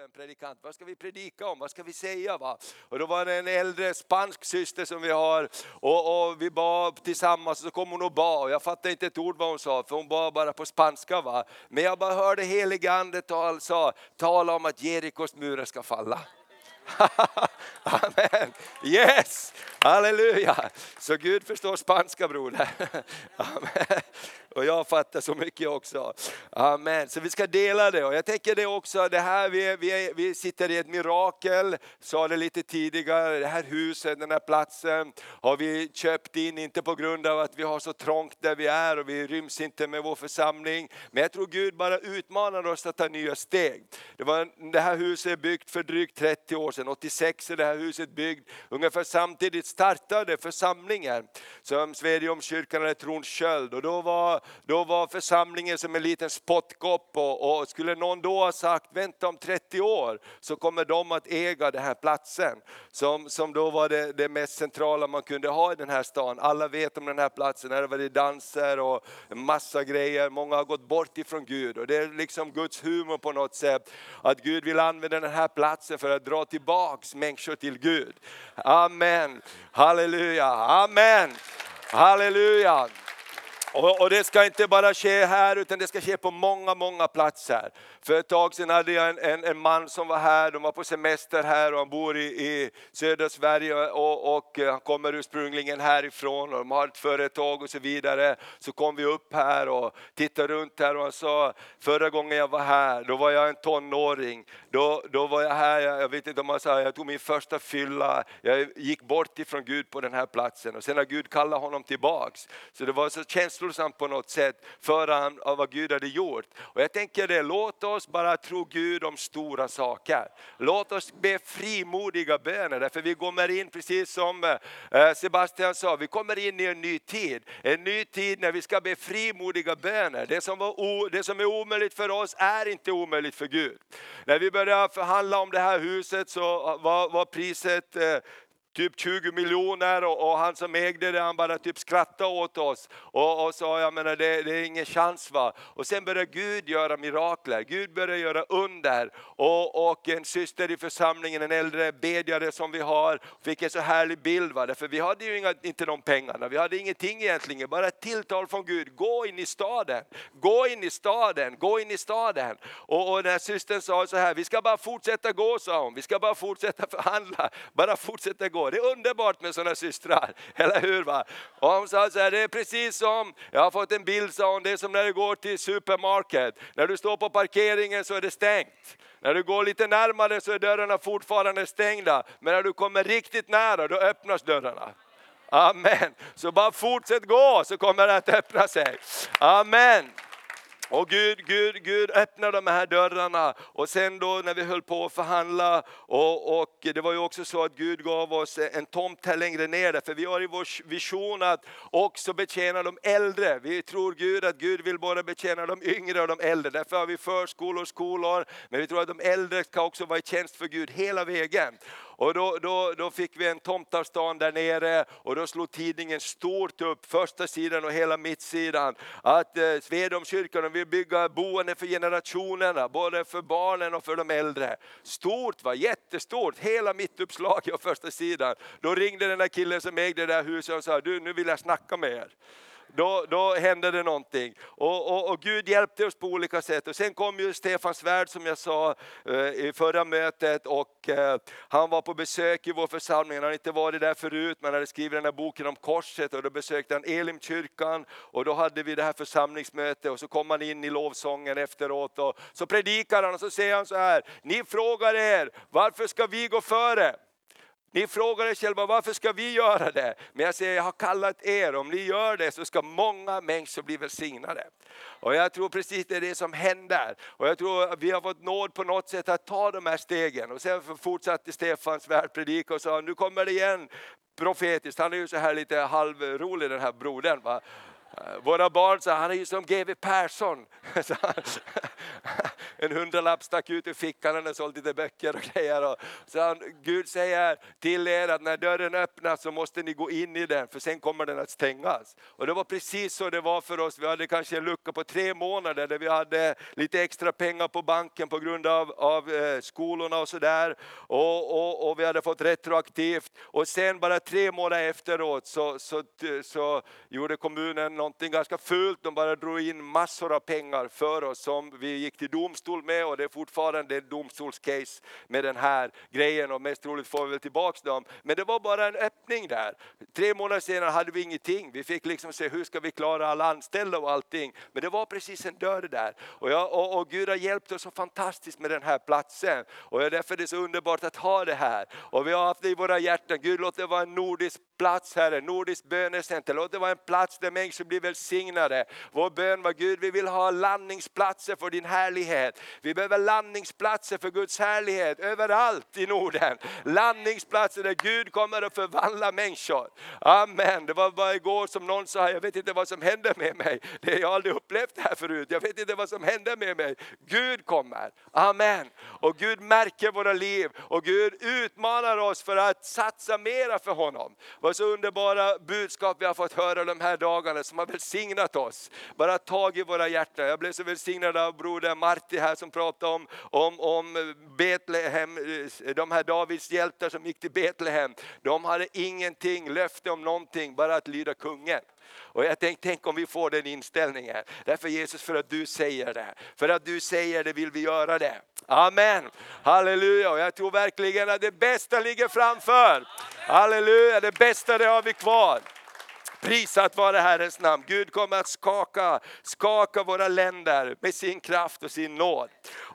för en predikant. Vad ska vi predika om? Vad ska vi säga? Va? Och då var det en äldre spansk syster som vi har och, och vi bad tillsammans och så kom hon och bad. Och jag fattade inte ett ord vad hon sa för hon bad bara på spanska. Va? Men jag bara hörde helige ande tal, sa, tala om att Jerikos murar ska falla. Amen. Yes, halleluja. Så Gud förstår spanska broder. Amen. Och jag fattar så mycket också. Amen. Så vi ska dela det. Och jag tänker det också, det här, vi, vi, vi sitter i ett mirakel, sa det lite tidigare, det här huset, den här platsen har vi köpt in, inte på grund av att vi har så trångt där vi är och vi ryms inte med vår församling. Men jag tror Gud bara utmanar oss att ta nya steg. Det, var, det här huset är byggt för drygt 30 år sedan, 86 är det här huset byggt. Ungefär samtidigt startade församlingen som Svedjeholmskyrkan eller Trons köld. Och då var då var församlingen som en liten spottkopp och, och, skulle någon då ha sagt, vänta om 30 år så kommer de att äga den här platsen. Som, som då var det, det mest centrala man kunde ha i den här stan. Alla vet om den här platsen, här var det danser och en massa grejer. Många har gått bort ifrån Gud och det är liksom Guds humor på något sätt. Att Gud vill använda den här platsen för att dra tillbaks människor till Gud. Amen, halleluja, amen, halleluja. Och, och, det ska inte bara ske här utan det ska ske på många, många platser. För ett tag sedan hade jag en, en, en, man som var här, de var på semester här och han bor i, i södra Sverige och, och, eh, han kommer ursprungligen härifrån och de har ett företag och så vidare. Så kom vi upp här och tittade runt här och han sa, förra gången jag var här, då var jag en tonåring. Då, då var jag här, jag, jag vet inte om han sa, jag tog min första fylla, jag gick bort ifrån Gud på den här platsen och sen har Gud kallat honom tillbaks. Så det var så känslosamt på något sätt för han av vad Gud hade gjort. Och jag tänker det, låt oss bara tro Gud om stora saker. Låt oss be frimodiga böner, därför vi kommer in, precis som eh, Sebastian sa, vi kommer in i en ny tid. En ny tid när vi ska be frimodiga böner. Det som, var det som är omöjligt för oss är inte omöjligt för Gud. När vi började förhandla om det här huset så eh, var, var priset eh, typ 20 miljoner och, och, han som ägde det han bara typ skrattade åt oss. Och, och sa jag menar det, det, är ingen chans va. Och sen började Gud göra mirakler, Gud började göra under. Och, och en syster i församlingen, en äldre bedjare som vi har, fick en så härlig bild va. För vi hade ju inga, inte de pengarna, vi hade ingenting egentligen, bara ett tilltal från Gud, gå in i staden, gå in i staden, gå in i staden. Och, och den här systern sa så här, vi ska bara fortsätta gå sa hon, vi ska bara fortsätta förhandla, bara fortsätta gå gå. Det är underbart med sådana systrar, eller hur? Va? Och hon sa så här, det är precis som, jag har fått en bild sa hon, det är som när du går till supermarket. När du står på parkeringen så är det stängt. När du går lite närmare så är dörrarna fortfarande stängda. Men när du kommer riktigt nära då öppnas dörrarna. Amen. Så bara fortsätt gå så kommer det att öppna sig. Amen. Och Gud, Gud, Gud öppnar de här dörrarna och sen då när vi höll på att förhandla och, och det var ju också så att Gud gav oss en tomt här längre ner för vi har i vår vision att också betjäna de äldre. Vi tror Gud att Gud vill bara betjäna de yngre och de äldre. Därför har vi förskolor och skolor men vi tror att de äldre ska också vara i tjänst för Gud hela vägen. Och då, då, då fick vi en tomtarstan där nere och då slog tidningen stort upp, första sidan och hela mittsidan, att eh, Svedomkyrkan vill bygga boende för generationerna, både för barnen och för de äldre. Stort va, jättestort, hela mittuppslaget och första sidan. Då ringde den där killen som ägde det där huset och sa, du nu vill jag snacka med er då, då hände det någonting. Och, och, och, Gud hjälpte oss på olika sätt. Och sen kom ju Stefan Svärd som jag sa eh, i förra mötet och eh, han var på besök i vår församling. Han hade inte varit där förut men hade skrivit den här boken om korset och då besökte han Elimkyrkan och då hade vi det här församlingsmötet och så kom han in i lovsången efteråt och så predikar han och så säger han så här, ni frågar er varför ska vi gå före? Ni frågar er själva varför ska vi göra det? Men jag säger jag har kallat er, om ni gör det så ska många människor bli välsignade. Och jag tror precis det är det som händer. Och jag tror att vi har fått nåd på något sätt att ta de här stegen. Och sen fortsatte Stefans värdpredika och sa nu kommer det igen profetiskt. Han är ju så här lite halvrolig den här brodern. Va? Eh, våra barn sa, han är ju som GW Persson. en hundralapp stack ut ur fickan, han hade sålt lite böcker och grejer. Så han, Gud säger till er att när dörren öppnas så måste ni gå in i den, för sen kommer den att stängas. Och det var precis så det var för oss. Vi hade kanske en lucka på tre månader där vi hade lite extra pengar på banken på grund av, av eh, skolorna och sådär. Och, och, och vi hade fått retroaktivt. Och sen bara tre månader efteråt så, så, så gjorde kommunen någonting ganska fult. De bara drog in massor av pengar för oss som vi gick till domstol med och det är fortfarande en domstolscase med den här grejen och mest troligt får vi väl tillbaks dem. Men det var bara en öppning där. Tre månader senare hade vi ingenting. Vi fick liksom se hur ska vi klara alla anställda och allting. Men det var precis en dörr där. Och, jag, och, och Gud har hjälpt oss så fantastiskt med den här platsen. Och därför är det så underbart att ha det här. Och vi har haft det i våra hjärtan. Gud låt det vara en nordisk plats Herre, nordiskt bönecenter. Låt det vara en plats där människor blir välsignade. Vår bön var Gud, vi vill ha landningsplatser för din härlighet. Vi behöver landningsplatser för Guds härlighet överallt i Norden. Landningsplatser där Gud kommer att förvandla människor. Amen. Det var bara igår som någon sa, jag vet inte vad som händer med mig. Det har jag aldrig upplevt det här förut. Jag vet inte vad som händer med mig. Gud kommer. Amen. Och Gud märker våra liv och Gud utmanar oss för att satsa mera för honom. Vad så underbara budskap vi har fått höra de här dagarna som har välsignat oss. Bara tag i våra hjärtan. Jag blev så välsignad av broder Marti här som pratade om, om, om Betlehem, eh, de här Davids hjältar som gick till Betlehem. De hade ingenting, löfte om någonting, bara att lyda kungen. Och jag tänkte, tänk om vi får den inställningen. Därför Jesus, för att du säger det. För att du säger det vill vi göra det. Amen. Halleluja. Och jag tror verkligen att det bästa ligger framför. Halleluja, det bästa det har vi kvar. Prisat vare Herrens namn. Gud kommer att skaka, skaka våra länder med sin kraft och sin nåd.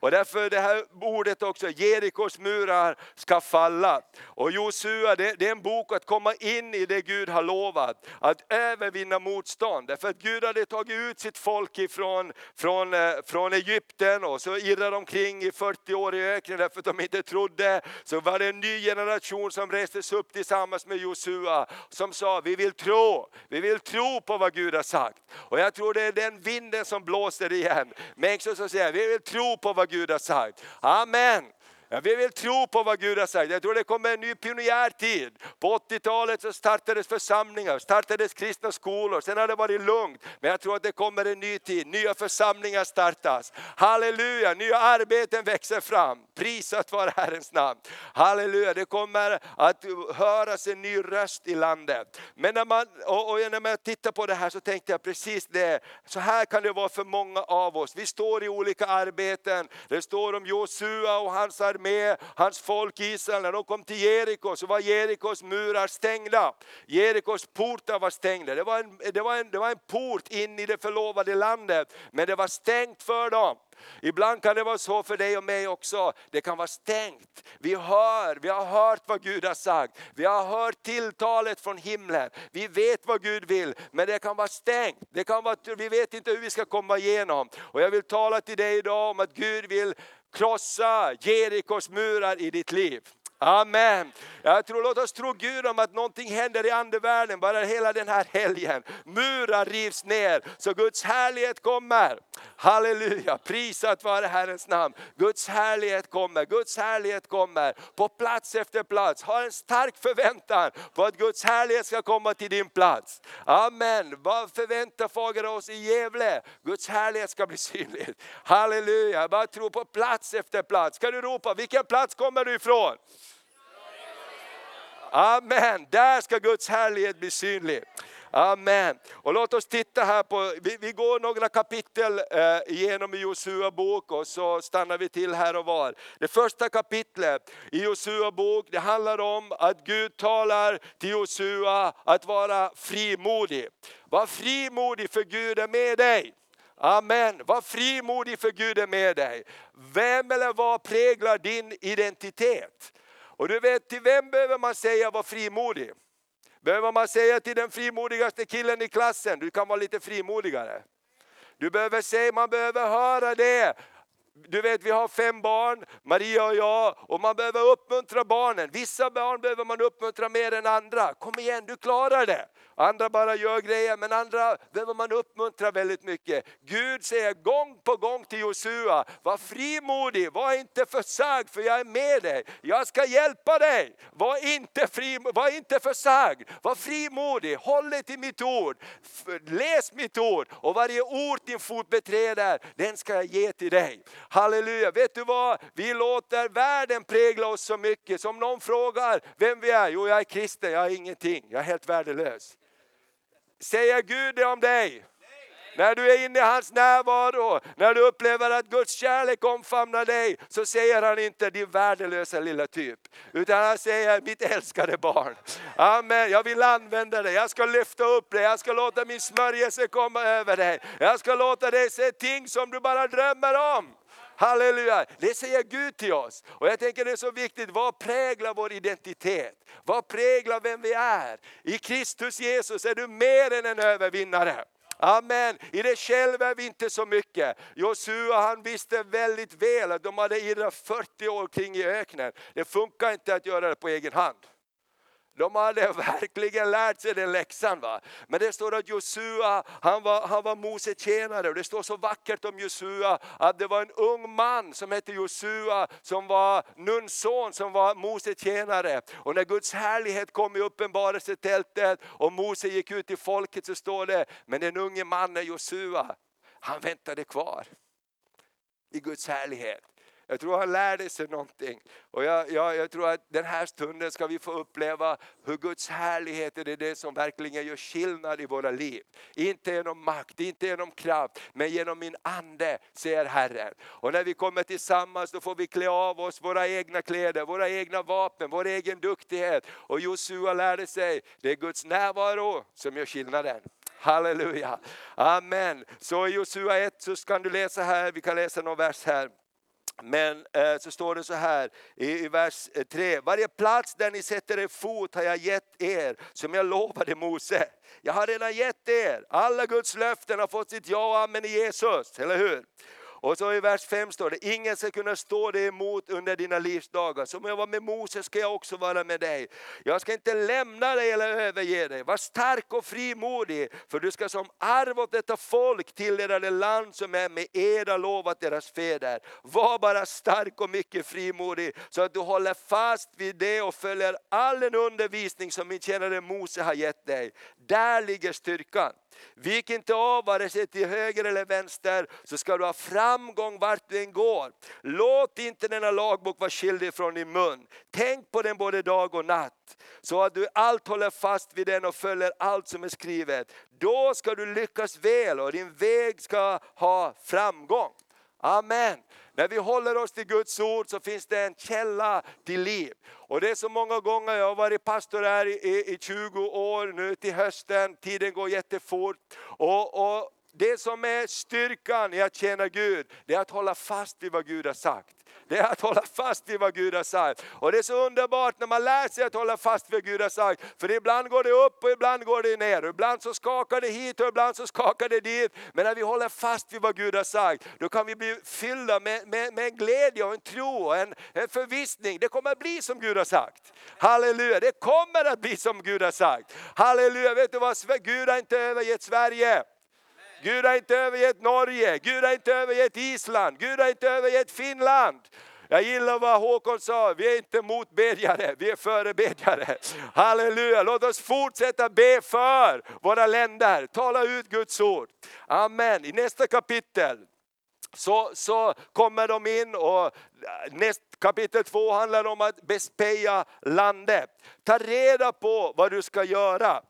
Och därför det här ordet också, Jerikos murar ska falla. Och Josua, det, det, är en bok att komma in i det Gud har lovat, att övervinna motstånd. Därför att Gud hade tagit ut sitt folk ifrån, från, eh, från Egypten och så irrade de omkring i 40 år i öknen därför att de inte trodde. Så var det en ny generation som restes upp tillsammans med Josua som sa, vi vill tro, vi vill tro på vad Gud har sagt. Och jag tror det är den vinden som blåser igen. Människor som säger, vi vill tro på vad Gud har sagt. Amen. Ja, vi vill tro på vad Gud har sagt. Jag tror det kommer en ny pionjärtid. På 80-talet så startades församlingar, startades kristna skolor. Sen har det varit lugnt. Men jag tror att det kommer en ny tid. Nya församlingar startas. Halleluja, nya arbeten växer fram. Prisat vare Herrens namn. Halleluja, det kommer att höras en ny röst i landet. Men när man, och, och när man tittar på det här så tänkte jag precis det. Så här kan det vara för många av oss. Vi står i olika arbeten. Det står om Josua och hans arbete med hans folk Israel, när de kom till Jeriko så var Jerikos murar stängda. Jerikos portar var stängda. Det var, en, det, var en, det var en port in i det förlovade landet, men det var stängt för dem. Ibland kan det vara så för dig och mig också. Det kan vara stängt. Vi hör, vi har hört vad Gud har sagt. Vi har hört tilltalet från himlen. Vi vet vad Gud vill, men det kan vara stängt. Det kan vara, vi vet inte hur vi ska komma igenom. Och jag vill tala till dig idag om att Gud vill krossa Jerikos murar i ditt liv. Amen. Jag tror, låt oss tro Gud om att någonting händer i andevärlden bara hela den här helgen. Murar rivs ner så Guds härlighet kommer. Halleluja, prisat vare Herrens namn. Guds härlighet kommer, Guds härlighet kommer på plats efter plats. Ha en stark förväntan på att Guds härlighet ska komma till din plats. Amen. Vad förväntar Fager oss i Gävle? Guds härlighet ska bli synlig. Halleluja, bara tro på plats efter plats. Kan du ropa, vilken plats kommer du ifrån? Amen, där ska Guds härlighet bli synlig. Amen. Och låt oss titta här på, vi, vi går några kapitel eh, igenom i Josua bok och så stannar vi till här och var. Det första kapitlet i Josua bok det handlar om att Gud talar till Josua att vara frimodig. Var frimodig för Gud är med dig. Amen. Var frimodig för Gud är med dig. Vem eller vad präglar din identitet? Och du vet, till vem behöver man säga var frimodig? Behöver man säga till den frimodigaste killen i klassen, du kan vara lite frimodigare. Du behöver säga, man behöver höra det. Du vet, vi har fem barn, Maria och jag, och man behöver uppmuntra barnen. Vissa barn behöver man uppmuntra mer än andra. Kom igen, du klarar det. Andra bara gör grejer, men andra behöver man uppmuntra väldigt mycket. Gud säger gång på gång till Josua, var frimodig, var inte försagd för jag är med dig. Jag ska hjälpa dig. Var inte, fri, var inte försagd, var frimodig, håll dig till mitt ord. Läs mitt ord och varje ord din fot beträder, den ska jag ge till dig. Halleluja, vet du vad? Vi låter världen prägla oss så mycket. Som någon frågar vem vi är, jo jag är kristen, jag är ingenting, jag är helt värdelös. Säger Gud det om dig? När du är inne i hans närvaro, när du upplever att Guds kärlek omfamnar dig, så säger han inte din värdelösa lilla typ. Utan han säger mitt älskade barn. Amen, jag vill använda dig, jag ska lyfta upp dig, jag ska låta min smörjelse komma över dig. Jag ska låta dig se ting som du bara drömmer om. Halleluja! Det säger Gud till oss. Och jag tänker det är så viktigt, vad präglar vår identitet? Vad präglar vem vi är? I Kristus Jesus är du mer än en övervinnare. Amen. I det själv är vi inte så mycket. Josua han visste väldigt väl att de hade irrat 40 år kring i öknen. Det funkar inte att göra det på egen hand. De hade verkligen lärt sig den läxan. Va? Men det står att Josua, han var, han var Mose tjänare och det står så vackert om Josua att det var en ung man som hette Josua som var Nuns son som var Mose tjänare. Och när Guds härlighet kom i uppenbarelsetältet och Mose gick ut till folket så står det, men den unge mannen Josua, han väntade kvar i Guds härlighet. Jag tror han lärde sig någonting. Och jag, jag, jag, tror att den här stunden ska vi få uppleva hur Guds härlighet är det som verkligen gör skillnad i våra liv. Inte genom makt, inte genom kraft, men genom min ande, säger Herren. Och när vi kommer tillsammans då får vi klä av oss våra egna kläder, våra egna vapen, vår egen duktighet. Och Josua lärde sig, det är Guds närvaro som gör skillnaden. Halleluja, amen. Så i Josua 1 så kan du läsa här, vi kan läsa någon vers här. Men eh, så står det så här i, i vers eh, 3. Varje plats där ni sätter er fot har jag gett er som jag lovade Mose. Jag har redan gett er. Alla Guds löften har fått sitt ja och amen i Jesus, eller hur? Och så i vers 5 står det, ingen ska kunna stå dig emot under dina livsdagar. Som jag var med Moses ska jag också vara med dig. Jag ska inte lämna dig eller överge dig. Var stark och frimodig, för du ska som arv åt detta folk tilldela det land som är med eda lovat deras fäder. Var bara stark och mycket frimodig, så att du håller fast vid det och följer all den undervisning som min tjänare Mose har gett dig. Där ligger styrkan. Vik inte av vare sig till höger eller vänster så ska du ha framgång vart du än går. Låt inte denna lagbok vara skild från din mun. Tänk på den både dag och natt så att du allt håller fast vid den och följer allt som är skrivet. Då ska du lyckas väl och din väg ska ha framgång. Amen. När vi håller oss till Guds ord så finns det en källa till liv. Och det är så många gånger, jag har varit pastor här i, i, i 20 år nu till hösten, tiden går jättefort. Och, och det som är styrkan i att tjäna Gud, det är att hålla fast vid vad Gud har sagt det är att hålla fast vid vad Gud har sagt. Och det är så underbart när man lär sig att hålla fast vid vad Gud har sagt. För ibland går det upp och ibland går det ner. Och ibland så skakar det hit och ibland så skakar det dit. Men när vi håller fast vid vad Gud har sagt, då kan vi bli fyllda med, med, med en glädje och en tro och en, en förvissning. Det kommer att bli som Gud har sagt. Halleluja, det kommer att bli som Gud har sagt. Halleluja, vet du vad? Gud har inte övergett Sverige. Gud har inte övergett Norge, Gud har inte övergett Island, Gud har inte övergett Finland. Jag gillar vad Håkon sa, vi är inte motbedjare, vi är förebedjare. Halleluja, låt oss fortsätta be för våra länder, tala ut Guds ord. Amen, i nästa kapitel så, så kommer de in och näst, kapitel 2 handlar om att bespeja landet. Ta reda på vad du ska göra.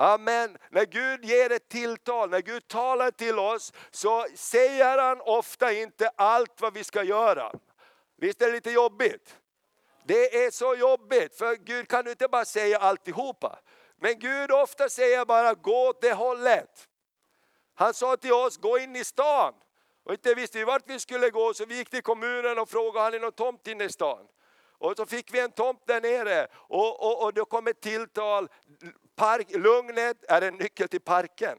Amen. När Gud ger ett tilltal, när Gud talar till oss så säger han ofta inte allt vad vi ska göra. Visst är det lite jobbigt? Det är så jobbigt, för Gud kan inte bara säga alltihopa. Men Gud ofta säger bara gå åt det hållet. Han sa till oss, gå in i stan. Och inte visste vi vart vi skulle gå så vi gick till kommunen och frågade, har ni någon tomt inne i stan? Och så fick vi en tomt där nere och, och, och då kom ett tilltal, park, lugnet är en nyckel till parken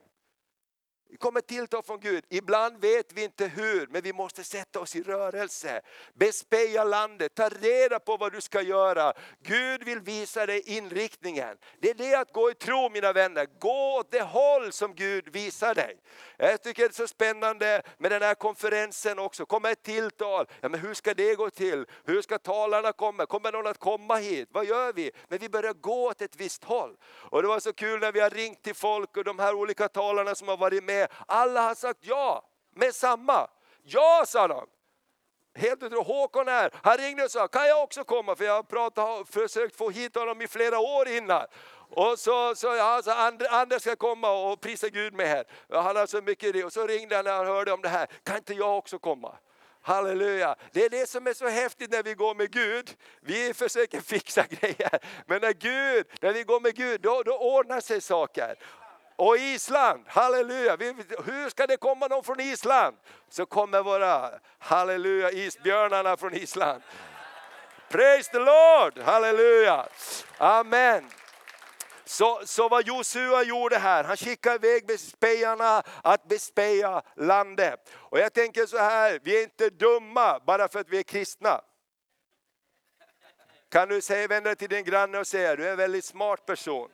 kommer tilltal från Gud. Ibland vet vi inte hur, men vi måste sätta oss i rörelse. Bespeja landet, ta reda på vad du ska göra. Gud vill visa dig inriktningen. Det är det att gå i tro mina vänner. Gå åt det håll som Gud visar dig. Jag tycker det är så spännande med den här konferensen också. Kommer ett tilltal, ja, men hur ska det gå till? Hur ska talarna komma? Kommer någon att komma hit? Vad gör vi? Men vi börjar gå åt ett visst håll. Och det var så kul när vi har ringt till folk och de här olika talarna som har varit med, alla har sagt ja med samma. Ja sa de. Helt otroligt. Håkon här, han ringde och sa, kan jag också komma? För jag har pratat, försökt få hit honom i flera år innan. Och så, så alltså, Anders ska komma och prisa Gud med här. Han har så mycket det. Och så ringde han när han hörde om det här, kan inte jag också komma? Halleluja! Det är det som är så häftigt när vi går med Gud. Vi försöker fixa grejer, men när Gud, när vi går med Gud, då, då ordnar sig saker. Och Island, halleluja! Hur ska det komma någon från Island? Så kommer våra, halleluja, isbjörnarna från Island. Praise the Lord, halleluja! Amen. Så, så vad Josua gjorde här, han skickade iväg bespejarna att bespeja landet. Och jag tänker så här, vi är inte dumma bara för att vi är kristna. Kan du säga, vända dig till din granne och säga, du är en väldigt smart person.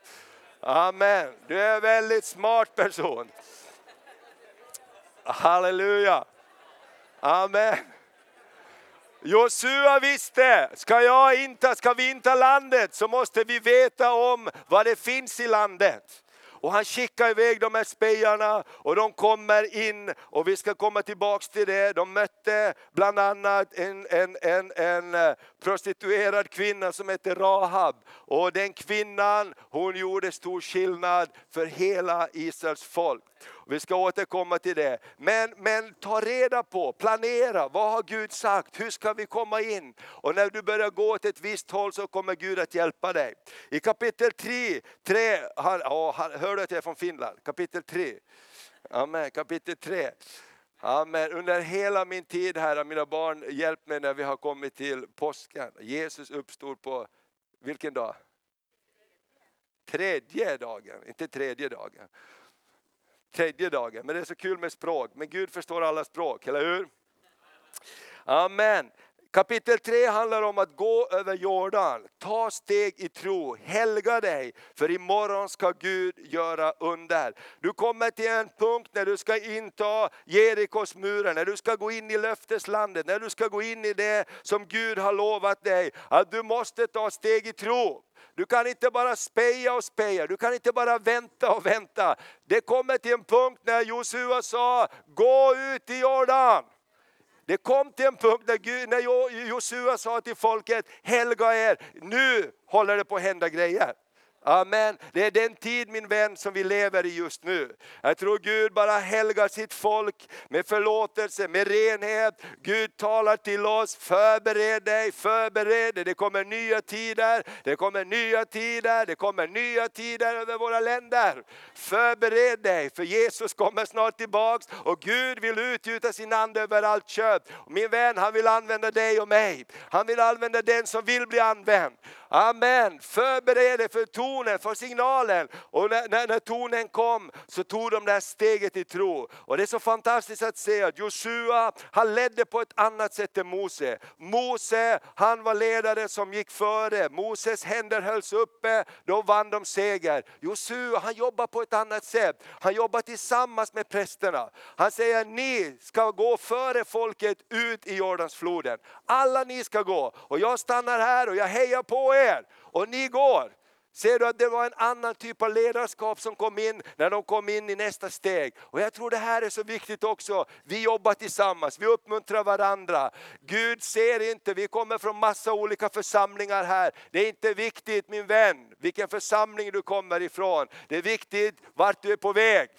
Amen, du är en väldigt smart person. Halleluja. Amen. Josua visste, ska, jag inte, ska vi inta landet så måste vi veta om vad det finns i landet. Och han skickar iväg de här spejarna och de kommer in och vi ska komma tillbaks till det. De mötte bland annat en, en, en, en eh, prostituerad kvinna som hette Rahab. Och den kvinnan, hon gjorde stor skillnad för hela Israels folk. Vi ska återkomma till det. Men, men ta reda på, planera, vad har Gud sagt? Hur ska vi komma in? Och när du börjar gå åt ett visst håll så kommer Gud att hjälpa dig. I kapitel 3, 3 han, oh, hör du att jag är från Finland? Kapitel 3. Amen, kapitel 3. Amen. Under hela min tid här har mina barn hjälpt mig när vi har kommit till påsken. Jesus uppstod på, vilken dag? Tredje dagen, inte tredje dagen tredje dagen. Men det är så kul med språk, men Gud förstår alla språk, eller hur? Amen. Kapitel 3 handlar om att gå över Jordan, ta steg i tro, helga dig, för imorgon ska Gud göra under. Du kommer till en punkt när du ska inta Jerikos murar, när du ska gå in i löfteslandet, när du ska gå in i det som Gud har lovat dig, att du måste ta steg i tro. Du kan inte bara speja och speja, du kan inte bara vänta och vänta. Det kommer till en punkt när Josua sa, gå ut i Jordan. Det kom till en punkt när, Gud, när Josua sa till folket, helga er, nu håller det på att hända grejer. Amen. Det är den tid min vän som vi lever i just nu. Jag tror Gud bara helgar sitt folk med förlåtelse, med renhet. Gud talar till oss, förbered dig, förbered dig. Det kommer nya tider, det kommer nya tider, det kommer nya tider över våra länder. Förbered dig, för Jesus kommer snart tillbaks och Gud vill utgjuta sin ande över allt kött. Min vän, han vill använda dig och mig. Han vill använda den som vill bli använd. Amen. Förbered dig för tonen, för signalen. Och när, när, när, tonen kom så tog de det här steget i tro. Och det är så fantastiskt att se att Josua, han ledde på ett annat sätt än Mose. Mose, han var ledare som gick före. Moses händer hölls uppe, då vann de seger. Josua, han jobbar på ett annat sätt. Han jobbar tillsammans med prästerna. Han säger, ni ska gå före folket ut i Jordansfloden. Alla ni ska gå. Och jag stannar här och jag hejar på er er och ni går. Ser du att det var en annan typ av ledarskap som kom in när de kom in i nästa steg. Och jag tror det här är så viktigt också. Vi jobbar tillsammans, vi uppmuntrar varandra. Gud ser inte, vi kommer från massa olika församlingar här. Det är inte viktigt min vän vilken församling du kommer ifrån. Det är viktigt vart du är på väg.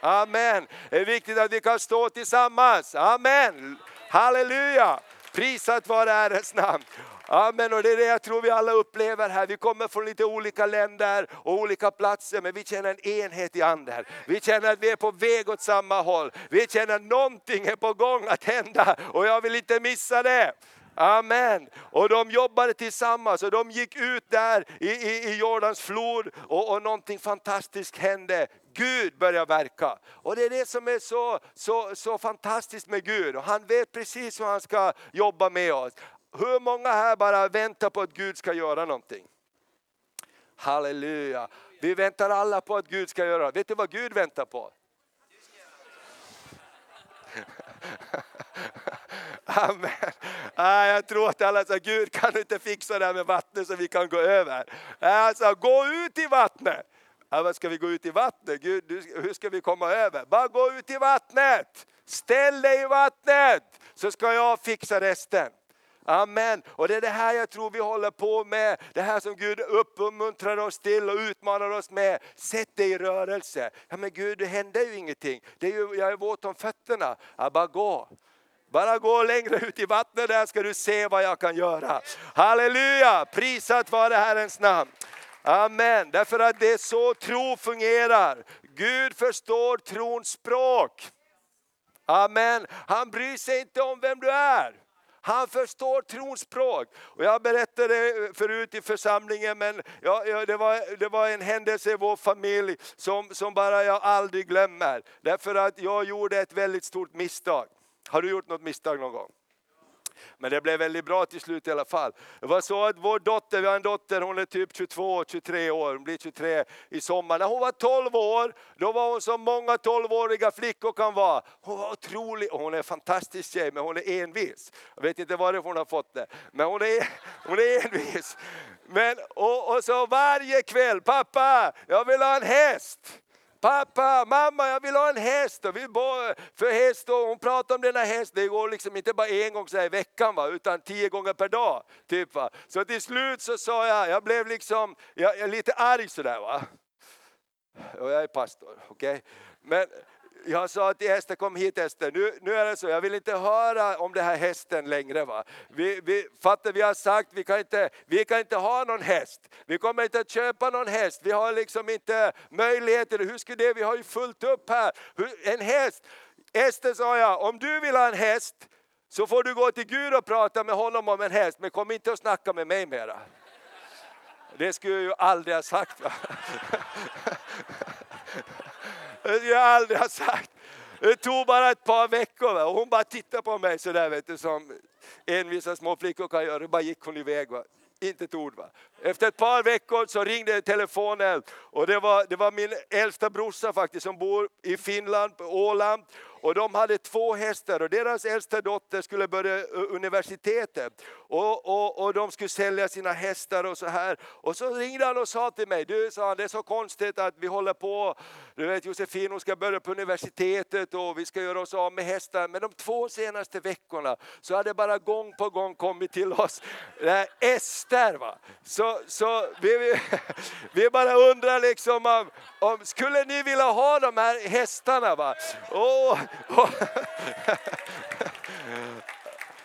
Amen. Det är viktigt att vi kan stå tillsammans. Amen. Halleluja. Prisat vare Herrens namn. Amen, och det är det jag tror vi alla upplever här. Vi kommer från lite olika länder och olika platser, men vi känner en enhet i anden. Vi känner att vi är på väg åt samma håll. Vi känner att någonting är på gång att hända och jag vill inte missa det. Amen. Och de jobbade tillsammans och de gick ut där i, i, i Jordans flod och, och någonting fantastiskt hände. Gud börjar verka. Och det är det som är så, så, så fantastiskt med Gud. Och han vet precis hur han ska jobba med oss. Hur många här bara väntar på att Gud ska göra någonting? Halleluja. Vi väntar alla på att Gud ska göra. Vet du vad Gud väntar på? Amen. Ah, jag tror att alla sa, Gud kan du inte fixa det här med vattnet så vi kan gå över? Alltså, gå ut i vattnet! Här ska vi gå ut i vattnet? Gud, hur ska vi komma över? Bara gå ut i vattnet! Ställ dig i vattnet så ska jag fixa resten. Amen. Och det är det här jag tror vi håller på med. Det här som Gud uppmuntrar oss till och utmanar oss med. Sätt dig i rörelse. Ja men Gud det händer ju ingenting. Det är ju, jag är våt om fötterna. Ja, bara gå. Bara gå längre ut i vattnet där ska du se vad jag kan göra. Halleluja, prisat vare Herrens namn. Amen, därför att det är så tro fungerar. Gud förstår trons språk. Amen, han bryr sig inte om vem du är. Han förstår trons språk. Och jag berättade förut i församlingen, men ja, ja, det, var, det var en händelse i vår familj som, som bara jag aldrig glömmer. Därför att jag gjorde ett väldigt stort misstag. Har du gjort något misstag någon gång? Men det blev väldigt bra till slut i alla fall. Det var så att vår dotter, vi har en dotter, hon är typ 22, 23 år, hon blir 23 i sommar. När hon var 12 år, då var hon som många 12-åriga flickor kan vara. Hon var otrolig, hon är en fantastisk tjej, men hon är envis. Jag vet inte varifrån hon har fått det, men hon är, hon är envis. Men, och, och så varje kväll, pappa, jag vill ha en häst. Pappa, mamma jag vill ha en häst. Och vi för häst och hon pratar om denna häst, det går liksom inte bara en gång så i veckan va, utan tio gånger per dag. Typ, va. Så till slut så sa jag, jag blev liksom, jag, jag lite arg sådär va. Och jag är pastor, okej. Okay? Jag sa till Ester, kom hit Ester, nu, nu är det så, jag vill inte höra om den här hästen längre. Va? Vi, vi, fattar, vi har sagt, vi kan, inte, vi kan inte ha någon häst. Vi kommer inte att köpa någon häst. Vi har liksom inte möjligheter. Hur ska det, vi har ju fullt upp här. En häst. Ester sa jag, om du vill ha en häst så får du gå till Gud och prata med honom om en häst, men kom inte och snacka med mig mera. Det skulle jag ju aldrig ha sagt. Det skulle jag aldrig ha sagt. Det tog bara ett par veckor och hon bara tittade på mig sådär vet du, som envisa små flickor kan göra. Då bara gick hon iväg. Va? Inte ett ord. Va? Efter ett par veckor så ringde telefonen och det var, det var min äldsta brorsa faktiskt som bor i Finland, på Åland. Och de hade två hästar och deras äldsta dotter skulle börja universitetet. Och, och, och de skulle sälja sina hästar och så här. Och så ringde han och sa till mig, du sa han, det är så konstigt att vi håller på, du vet Josefin hon ska börja på universitetet och vi ska göra oss av med hästar. Men de två senaste veckorna så hade bara gång på gång kommit till oss, Ester va. Så, så vi, vi, vi bara undrar liksom om, om, skulle ni vilja ha de här hästarna? Va? Och,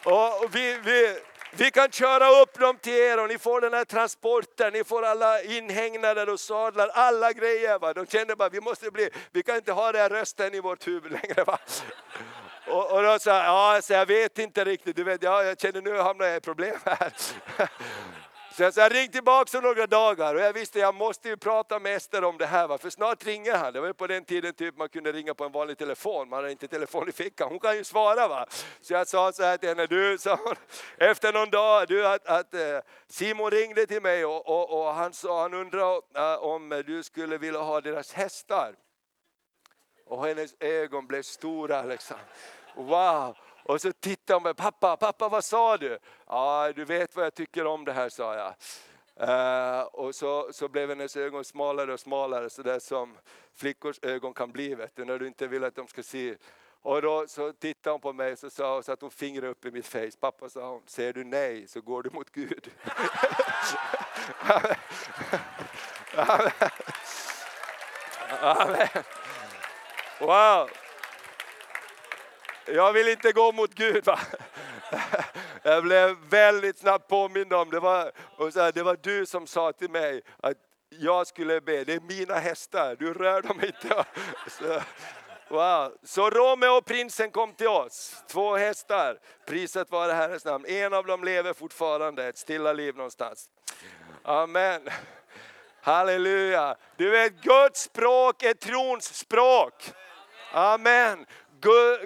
och, vi, vi, vi kan köra upp dem till er och ni får den här transporten, ni får alla inhägnader och sadlar, alla grejer. Va? De kände bara, vi måste bli, vi kan inte ha den här rösten i vårt huvud längre. Va? Och, och då sa jag, ja, så jag vet inte riktigt, du vet, ja, jag känner nu hamnar jag i problem här. Så jag, så jag ringde tillbaka om några dagar och jag visste jag måste ju prata med Ester om det här. Va? För snart ringer han. Det var ju på den tiden typ man kunde ringa på en vanlig telefon. Man hade inte telefon i fickan. Hon kan ju svara. Va? Så jag sa så här till henne. Du, sa hon, efter någon dag, du, att, att eh, Simon ringde till mig och, och, och han, sa, han undrade eh, om du skulle vilja ha deras hästar. Och hennes ögon blev stora. Liksom. Wow! Och så tittade hon på mig, pappa, pappa vad sa du? Ja, du vet vad jag tycker om det här, sa jag. Uh, och så, så blev hennes ögon smalare och smalare, så där som flickors ögon kan bli, vet du, när du inte vill att de ska se. Och då så tittade hon på mig och sa och satte hon fingret upp i mitt face. Pappa sa hon, säger du nej så går du mot Gud. Amen. Amen. Wow. Jag vill inte gå mot Gud. Va? Jag blev väldigt snabbt påmind om, det var, och så här, det var du som sa till mig att jag skulle be, det är mina hästar, du rör dem inte. Så, wow. så Romeo och prinsen kom till oss, två hästar, priset vare Herrens namn. En av dem lever fortfarande ett stilla liv någonstans. Amen. Halleluja. Du vet, Guds språk är trons språk. Amen.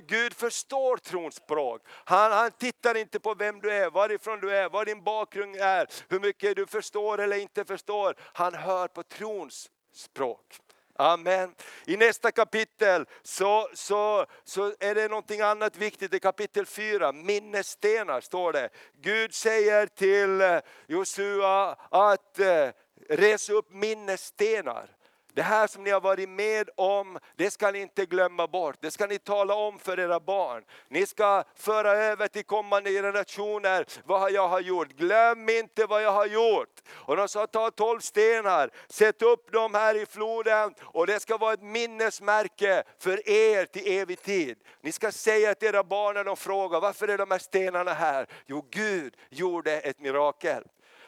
Gud förstår trons språk. Han, han tittar inte på vem du är, varifrån du är, vad din bakgrund är, hur mycket du förstår eller inte förstår. Han hör på trons språk. Amen. I nästa kapitel så, så, så är det någonting annat viktigt, i kapitel 4, minnesstenar står det. Gud säger till eh, Josua att eh, res upp minnesstenar. Det här som ni har varit med om, det ska ni inte glömma bort. Det ska ni tala om för era barn. Ni ska föra över till kommande generationer vad jag har gjort. Glöm inte vad jag har gjort. Och de sa, ta tolv stenar, sätt upp dem här i floden och det ska vara ett minnesmärke för er till evig tid. Ni ska säga till era barn när de frågar, varför är de här stenarna här? Jo, Gud gjorde ett mirakel.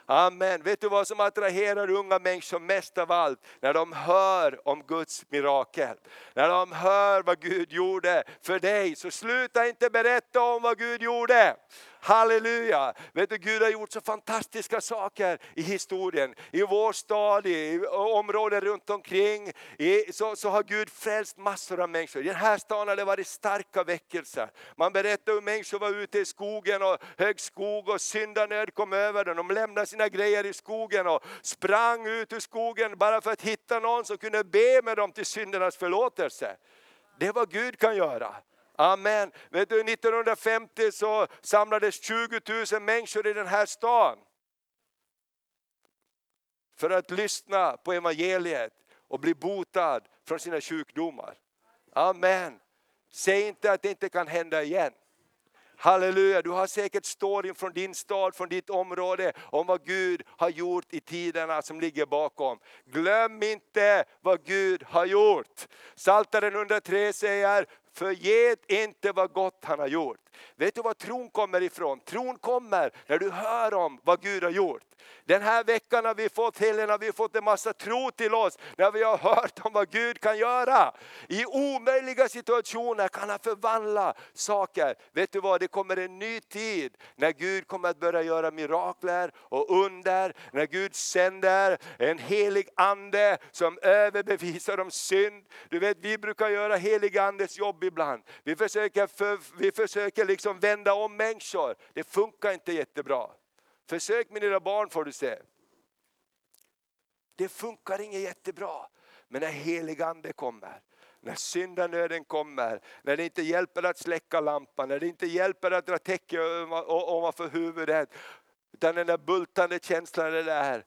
Amen. Vet du vad som attraherar unga människor mest av allt? När de hör om Guds mirakel. När de hör vad Gud gjorde för dig, så sluta inte berätta om vad Gud gjorde. Halleluja! Vet du, Gud har gjort så fantastiska saker i historien. I vår stad, i områden runt omkring, i, så, så har Gud frälst massor av människor. I den här staden har det varit starka väckelser. Man berättar hur människor var ute i skogen och hög skog och syndanöd kom över dem. De lämnade sina grejer i skogen och sprang ut ur skogen bara för att hitta någon som kunde be med dem till syndernas förlåtelse. Det är vad Gud kan göra. Amen. Vet du, 1950 så samlades 20 000 människor i den här stan. För att lyssna på evangeliet och bli botad från sina sjukdomar. Amen. Säg inte att det inte kan hända igen. Halleluja, du har säkert storyn från din stad, från ditt område om vad Gud har gjort i tiderna som ligger bakom. Glöm inte vad Gud har gjort. Saltaren 103 säger, Förget inte vad gott han har gjort. Vet du var tron kommer ifrån? Tron kommer när du hör om vad Gud har gjort. Den här veckan har vi fått, Helena, har vi fått en massa tro till oss när vi har hört om vad Gud kan göra. I omöjliga situationer kan han förvandla saker. Vet du vad, det kommer en ny tid när Gud kommer att börja göra mirakler och under. När Gud sänder en helig ande som överbevisar om synd. Du vet, vi brukar göra helig andes jobb ibland. Vi försöker, för, vi försöker liksom vända om människor. Det funkar inte jättebra. Försök med dina barn får du se. Det funkar inte jättebra. Men när helig ande kommer, när syndanöden kommer, när det inte hjälper att släcka lampan, när det inte hjälper att dra täcke ovanför huvudet. Utan den där bultande känslan är där.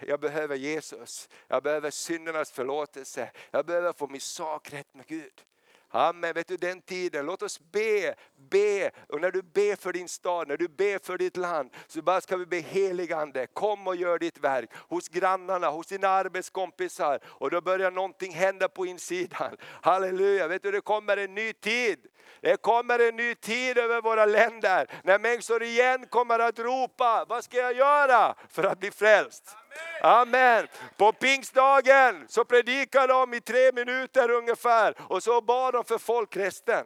Jag behöver Jesus, jag behöver syndernas förlåtelse, jag behöver få min sak rätt med Gud. Amen, vet du den tiden, låt oss be, be. Och när du ber för din stad, när du ber för ditt land, så bara ska vi be heligande, kom och gör ditt verk. Hos grannarna, hos dina arbetskompisar. Och då börjar någonting hända på insidan. Halleluja, vet du det kommer en ny tid. Det kommer en ny tid över våra länder, när människor igen kommer att ropa, vad ska jag göra för att bli frälst? Amen. På pingstdagen så predikade de i tre minuter ungefär och så bad de för folk resten.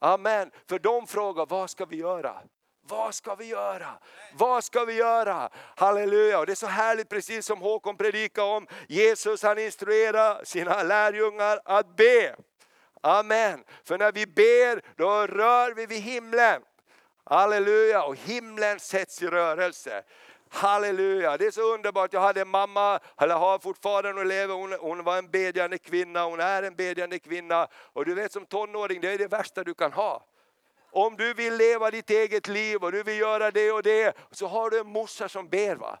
Amen. För de frågar, vad ska vi göra? Vad ska vi göra? Vad ska vi göra? Halleluja! Och det är så härligt precis som Håkon predikade om. Jesus han instruerar sina lärjungar att be. Amen. För när vi ber då rör vi vid himlen. Halleluja! Och himlen sätts i rörelse. Halleluja, det är så underbart. Jag hade en mamma, eller har fortfarande, hon lever, hon, hon var en bedjande kvinna, hon är en bedjande kvinna. Och du vet som tonåring, det är det värsta du kan ha. Om du vill leva ditt eget liv och du vill göra det och det, så har du en morsa som ber. Va?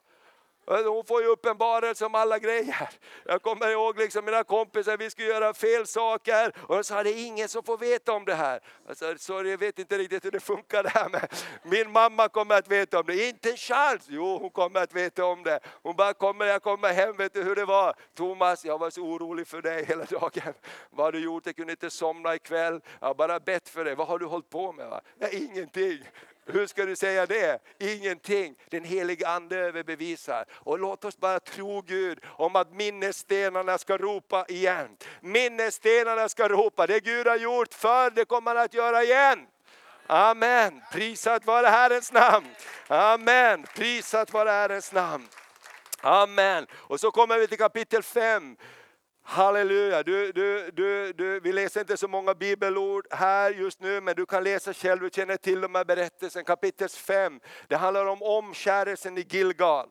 Eh, hon får ju uppenbarelse om alla grejer. Jag kommer ihåg liksom mina kompisar, vi skulle göra fel saker och de sa det är ingen som får veta om det här. Jag sa, sorry jag vet inte riktigt hur det funkar det här men min mamma kommer att veta om det. Inte en chans! Jo hon kommer att veta om det. Hon bara kommer, jag kommer hem, vet du hur det var? Thomas jag var så orolig för dig hela dagen. Vad har du gjort? Jag kunde inte somna ikväll. Jag har bara bett för dig. Vad har du hållit på med? Va? Ja, ingenting. Hur ska du säga det? Ingenting. Den helige Ande överbevisar. Och låt oss bara tro Gud om att minnesstenarna ska ropa igen. Minnesstenarna ska ropa, det Gud har gjort förr, det kommer han att göra igen. Amen. Prisat vare Herrens namn. Amen. Prisat vare Herrens namn. Amen. Och så kommer vi till kapitel 5. Halleluja, du, du, du, du, vi läser inte så många bibelord här just nu, men du kan läsa själv, du känner till de här berättelserna. Kapitel 5, det handlar om omskärelsen i Gilgal.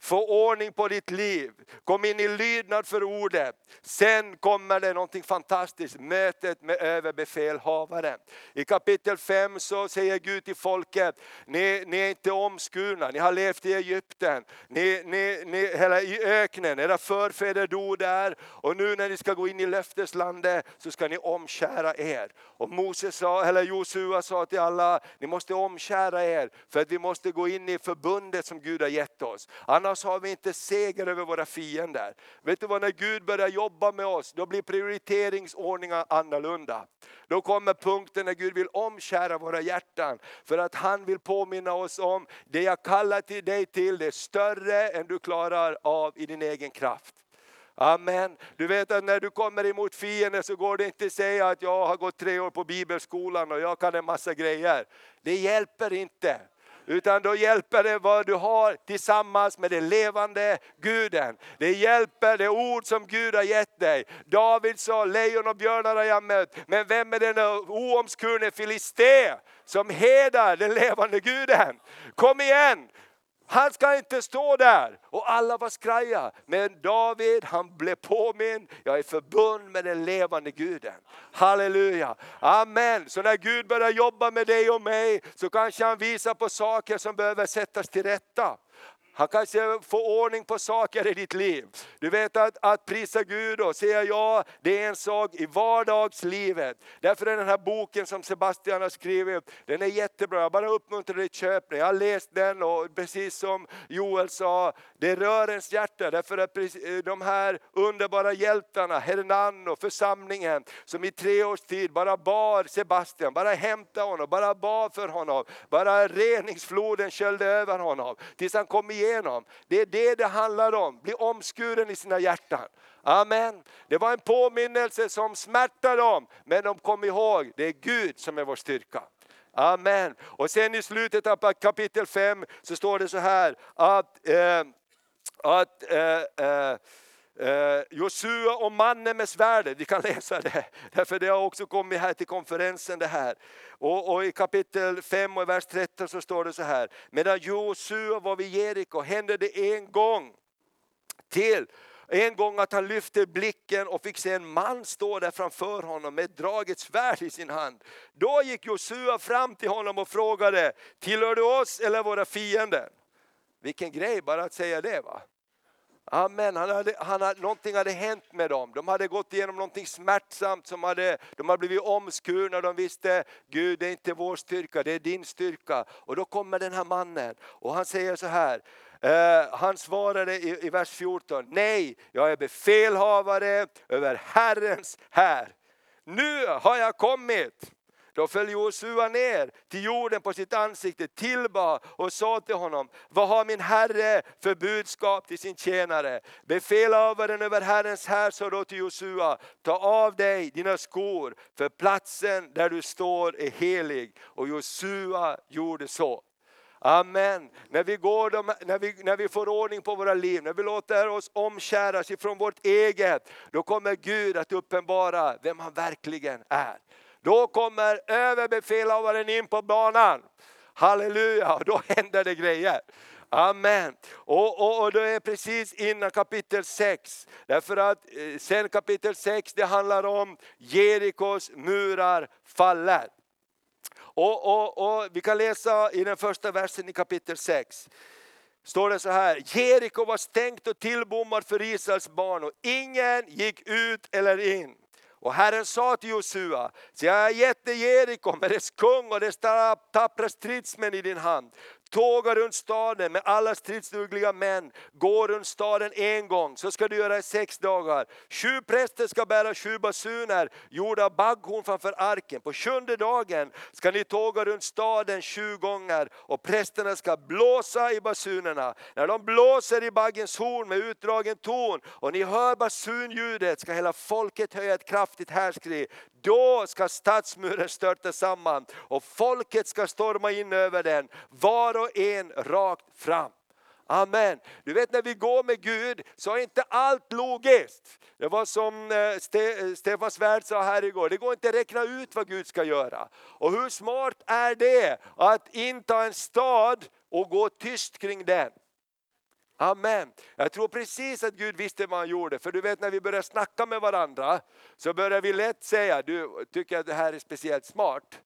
Få ordning på ditt liv, kom in i lydnad för ordet. Sen kommer det någonting fantastiskt, mötet med överbefälhavaren. I kapitel 5 så säger Gud till folket, ni, ni är inte omskurna, ni har levt i Egypten, ni, ni, ni, eller i öknen, era förfäder dog där och nu när ni ska gå in i löfteslandet så ska ni omkära er. Och Moses sa, eller Josua sa till alla, ni måste omkära er för att vi måste gå in i förbundet som Gud har gett oss. Annars har vi inte seger över våra fiender. Vet du vad, när Gud börjar jobba med oss, då blir prioriteringsordningen annorlunda. Då kommer punkten när Gud vill omkära våra hjärtan. För att han vill påminna oss om, det jag kallar till dig till, det är större än du klarar av i din egen kraft. Amen. Du vet att när du kommer emot fienden så går det inte att säga att jag har gått tre år på bibelskolan och jag kan en massa grejer. Det hjälper inte. Utan då hjälper det vad du har tillsammans med den levande guden. Det hjälper det ord som Gud har gett dig. David sa, lejon och björnar har jag mött, men vem är den oomskurne filisté som hedar den levande guden? Kom igen! Han ska inte stå där. Och alla var skraja. Men David han blev påminn, jag är förbund med den levande guden. Halleluja. Amen. Så när Gud börjar jobba med dig och mig så kanske han visar på saker som behöver sättas till rätta. Han kanske får ordning på saker i ditt liv. Du vet att, att prisa Gud och säga ja, det är en sak i vardagslivet. Därför är den här boken som Sebastian har skrivit, den är jättebra. Jag bara uppmuntrar dig att köpa den. Jag har läst den och precis som Joel sa, det rör ens hjärta. Därför att eh, de här underbara hjältarna, Hernan och församlingen som i tre års tid bara bar Sebastian, bara hämtade honom, bara bad för honom. Bara reningsfloden sköljde över honom tills han kom igen igenom. Det är det det handlar om, bli omskuren i sina hjärtan. Amen. Det var en påminnelse som smärtade dem, men de kom ihåg, det är Gud som är vår styrka. Amen. Och sen i slutet av kapitel 5 så står det så här att, eh, att eh, eh, Eh, Josua och mannen med svärdet, vi kan läsa det, därför det har också kommit här till konferensen det här. Och, och, i kapitel 5 och vers 13 så står det så här, medan Josua var vid Jeriko hände det en gång till en gång att han lyfte blicken och fick se en man stå där framför honom med ett draget svärd i sin hand. Då gick Josua fram till honom och frågade, tillhör du oss eller våra fiender? Vilken grej bara att säga det va. Amen, han hade, han hade, någonting hade hänt med dem. De hade gått igenom någonting smärtsamt, som hade, de hade blivit omskurna. De visste, Gud det är inte vår styrka, det är din styrka. Och då kommer den här mannen och han säger så här, eh, han svarade i, i vers 14, nej, jag är befälhavare över Herrens här. Nu har jag kommit. Då föll Josua ner till jorden på sitt ansikte, tillbad och sa till honom, vad har min herre för budskap till sin tjänare? Befälhavaren över Herrens här sa då till Josua, ta av dig dina skor, för platsen där du står är helig. Och Josua gjorde så. Amen. När vi, går de, när, vi, när vi får ordning på våra liv, när vi låter oss omkäras ifrån vårt eget, då kommer Gud att uppenbara vem han verkligen är. Då kommer överbefälhavaren in på banan. Halleluja, då händer det grejer. Amen. Och, och, och det är precis innan kapitel 6. Därför att eh, sen kapitel 6 det handlar om Jerikos murar faller. Och, och, och, vi kan läsa i den första versen i kapitel 6. Står det så här, Jeriko var stängt och tillbommad för Israels barn och ingen gick ut eller in. Och Herren sa till Josua, jag har gett dig Jeriko med dess kung och dess tappra stridsmän i din hand. Tåga runt staden med alla stridsdugliga män, gå runt staden en gång, så ska du göra i sex dagar. Sju präster ska bära sju basuner gjorda av bagghorn framför arken. På sjunde dagen ska ni tåga runt staden sju gånger och prästerna ska blåsa i basunerna. När de blåser i baggens horn med utdragen ton och ni hör basunljudet ska hela folket höja ett kraftigt härskri. Då ska stadsmuren störta samman och folket ska storma in över den, var och en rakt fram. Amen. Du vet när vi går med Gud så är inte allt logiskt. Det var som eh, Ste eh, Stefan Svärd sa här igår, det går inte att räkna ut vad Gud ska göra. Och hur smart är det att inta en stad och gå tyst kring den? Amen. Jag tror precis att Gud visste vad han gjorde. För du vet när vi börjar snacka med varandra så börjar vi lätt säga, du tycker att det här är speciellt smart.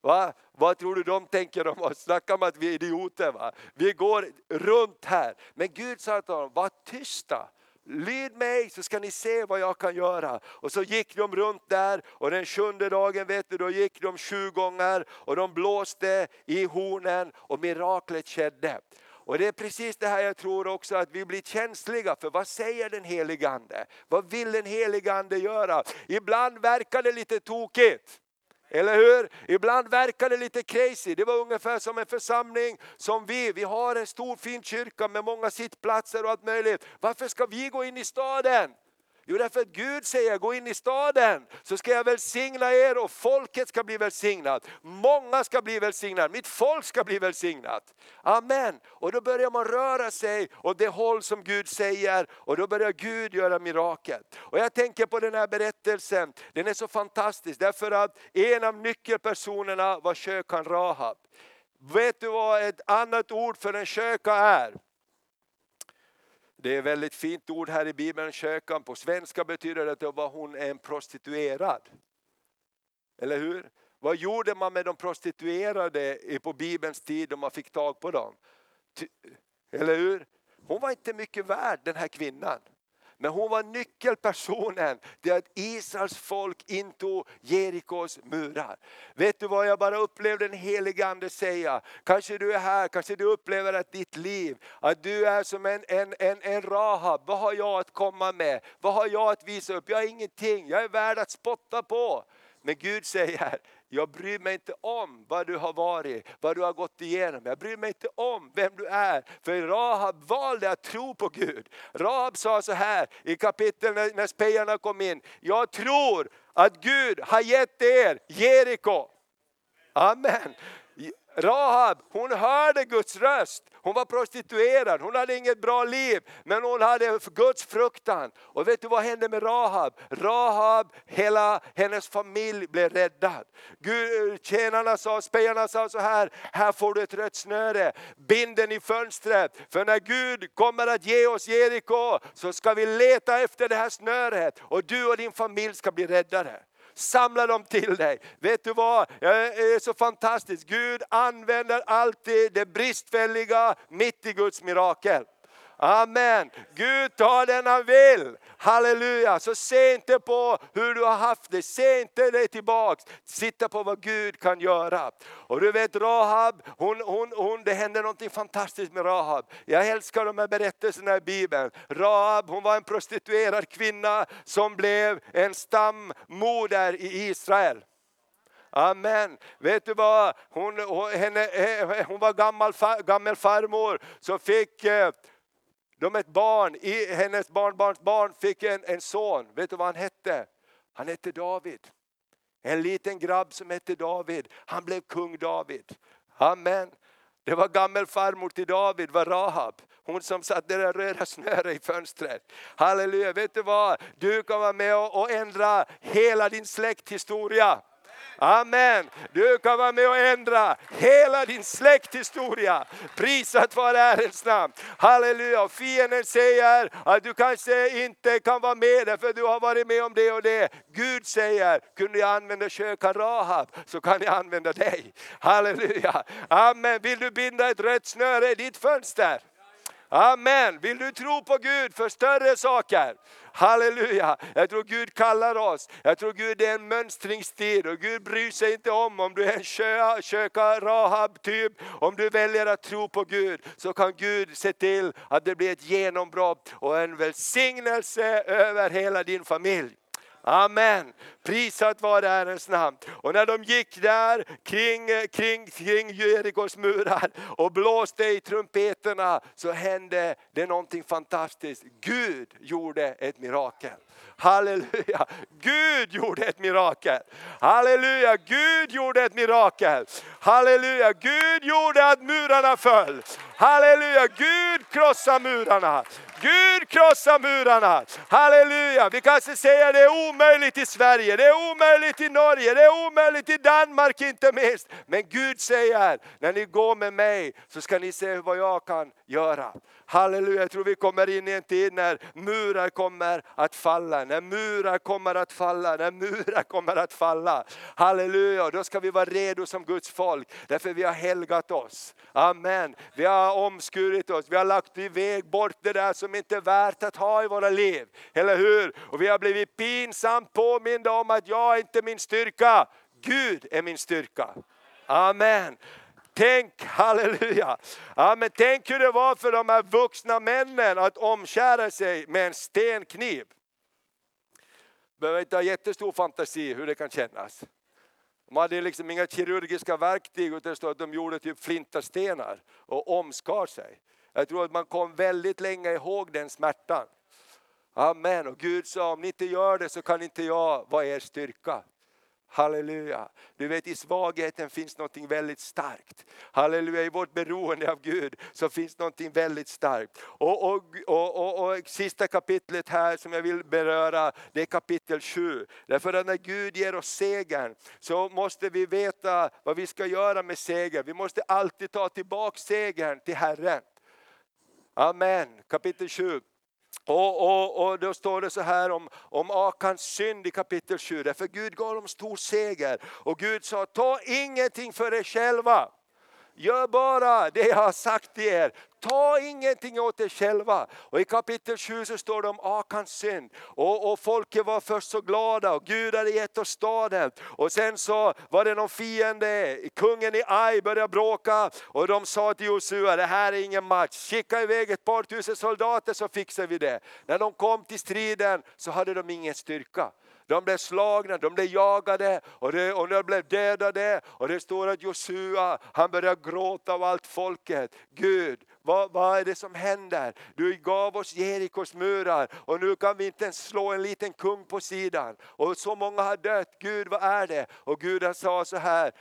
Va? Vad tror du de tänker om oss? Snacka om att vi är idioter. Va? Vi går runt här. Men Gud sa till dem, var tysta. Lyd mig så ska ni se vad jag kan göra. Och så gick de runt där och den sjunde dagen vet du, då gick de sju gånger och de blåste i hornen och miraklet skedde. Och det är precis det här jag tror också att vi blir känsliga för. Vad säger den helige Ande? Vad vill den helige Ande göra? Ibland verkar det lite tokigt. Eller hur? Ibland verkar det lite crazy. Det var ungefär som en församling som vi. Vi har en stor fin kyrka med många sittplatser och allt möjligt. Varför ska vi gå in i staden? Jo, därför att Gud säger gå in i staden så ska jag välsigna er och folket ska bli välsignat. Många ska bli välsignade, mitt folk ska bli välsignat. Amen. Och då börjar man röra sig åt det håll som Gud säger och då börjar Gud göra mirakel. Och jag tänker på den här berättelsen, den är så fantastisk därför att en av nyckelpersonerna var kökan Rahab. Vet du vad ett annat ord för en köka är? Det är ett väldigt fint ord här i Bibeln, kökan. På svenska betyder det att var hon en prostituerad. Eller hur? Vad gjorde man med de prostituerade på Bibelns tid om man fick tag på dem? Eller hur? Hon var inte mycket värd den här kvinnan. Men hon var nyckelpersonen till att Israels folk intog Jerikos murar. Vet du vad jag bara upplevde den helige Ande säga? Kanske du är här, kanske du upplever att ditt liv, att du är som en, en, en, en Rahab. Vad har jag att komma med? Vad har jag att visa upp? Jag har ingenting, jag är värd att spotta på. Men Gud säger, jag bryr mig inte om vad du har varit, vad du har gått igenom. Jag bryr mig inte om vem du är. För Rahab valde att tro på Gud. Rahab sa så här i kapitlet när, när spejarna kom in. Jag tror att Gud har gett er Jeriko. Amen. Rahab, hon hörde Guds röst. Hon var prostituerad, hon hade inget bra liv, men hon hade Guds fruktan. Och vet du vad hände med Rahab? Rahab, hela hennes familj blev räddad. tjänarna sa, spejarna sa så här, här får du ett rött snöre, bind den i fönstret. För när Gud kommer att ge oss Jeriko så ska vi leta efter det här snöret och du och din familj ska bli räddade samla dem till dig. Vet du vad, det är så fantastiskt. Gud använder alltid det bristfälliga mitt i Guds mirakel. Amen. Gud tar den han vill. Halleluja. Så se inte på hur du har haft det. Se inte dig tillbaks. Sitta på vad Gud kan göra. Och du vet Rahab, hon, hon, hon, det hände något fantastiskt med Rahab. Jag älskar de här berättelserna i Bibeln. Rahab hon var en prostituerad kvinna som blev en stammoder i Israel. Amen. Vet du vad? Hon, hon, henne, eh, hon var gammal, gammal farmor som fick eh, de ett barn, i hennes barnbarns barn fick en, en son. Vet du vad han hette? Han hette David. En liten grabb som hette David. Han blev kung David. Amen. Det var gammelfarmor till David, var Rahab. Hon som satt det röda snöret i fönstret. Halleluja, vet du vad? Du kan vara med och ändra hela din släkthistoria. Amen. Du kan vara med och ändra hela din släkthistoria. Prisat vare Herrens namn. Halleluja. Fienden säger att du kanske inte kan vara med därför du har varit med om det och det. Gud säger, kunde jag använda kökan Rahab så kan jag använda dig. Halleluja. Amen. Vill du binda ett rött snöre i ditt fönster? Amen. Vill du tro på Gud för större saker? Halleluja! Jag tror Gud kallar oss. Jag tror Gud är en mönstringstid och Gud bryr sig inte om om du är en kö, köka Rahab typ. Om du väljer att tro på Gud så kan Gud se till att det blir ett genombrott och en välsignelse över hela din familj. Amen. Prisat vare Herrens namn. Och när de gick där kring, kring, kring Jerikos murar och blåste i trumpeterna så hände det någonting fantastiskt. Gud gjorde ett mirakel. Halleluja! Gud gjorde ett mirakel. Halleluja! Gud gjorde ett mirakel. Halleluja! Gud gjorde att murarna föll. Halleluja, Gud krossar murarna. Gud krossar murarna. Halleluja, vi kanske säger det är omöjligt i Sverige, det är omöjligt i Norge, det är omöjligt i Danmark inte minst. Men Gud säger, när ni går med mig så ska ni se vad jag kan göra. Halleluja, jag tror vi kommer in i en tid när murar kommer att falla, när murar kommer att falla, när murar kommer att falla. Halleluja, då ska vi vara redo som Guds folk, därför vi har helgat oss. Amen. Vi har omskurit oss, vi har lagt iväg bort det där som inte är värt att ha i våra liv. Eller hur? Och vi har blivit pinsamt påminda om att jag är inte min styrka, Gud är min styrka. Amen. Tänk, halleluja! Ja, men tänk hur det var för de här vuxna männen att omkära sig med en stenkniv. Behöver inte ha jättestor fantasi hur det kan kännas. De hade liksom inga kirurgiska verktyg utan att de gjorde typ flintastenar och omskar sig. Jag tror att man kom väldigt länge ihåg den smärtan. Amen. Och Gud sa om ni inte gör det så kan inte jag vara er styrka. Halleluja. Du vet i svagheten finns något väldigt starkt. Halleluja, i vårt beroende av Gud så finns något väldigt starkt. Och, och, och, och, sista kapitlet här som jag vill beröra, det är kapitel 7. Därför att när Gud ger oss segern så måste vi veta vad vi ska göra med segern. Vi måste alltid ta tillbaka segern till Herren. Amen, kapitel 7. Och, och, och då står det så här om, om Akans synd i kapitel 7, därför Gud gav dem stor seger. Och Gud sa, ta ingenting för er själva. Gör bara det jag har sagt till er. Ta ingenting åt er själva. Och I kapitel 7 så står det om Akans synd. Och, och folket var först så glada och Gud hade gett oss staden. Och sen så var det någon fiende, kungen i Ai började bråka och de sa till Josua, det här är ingen match. Skicka iväg ett par tusen soldater så fixar vi det. När de kom till striden så hade de ingen styrka. De blev slagna, de blev jagade och, de, och de blev dödade. Och det står att Josua, han började gråta av allt folket. Gud, vad, vad, är det som händer? Du gav oss Jerikos murar och nu kan vi inte ens slå en liten kung på sidan. Och så många har dött, Gud vad är det? Och Gud han sa så här,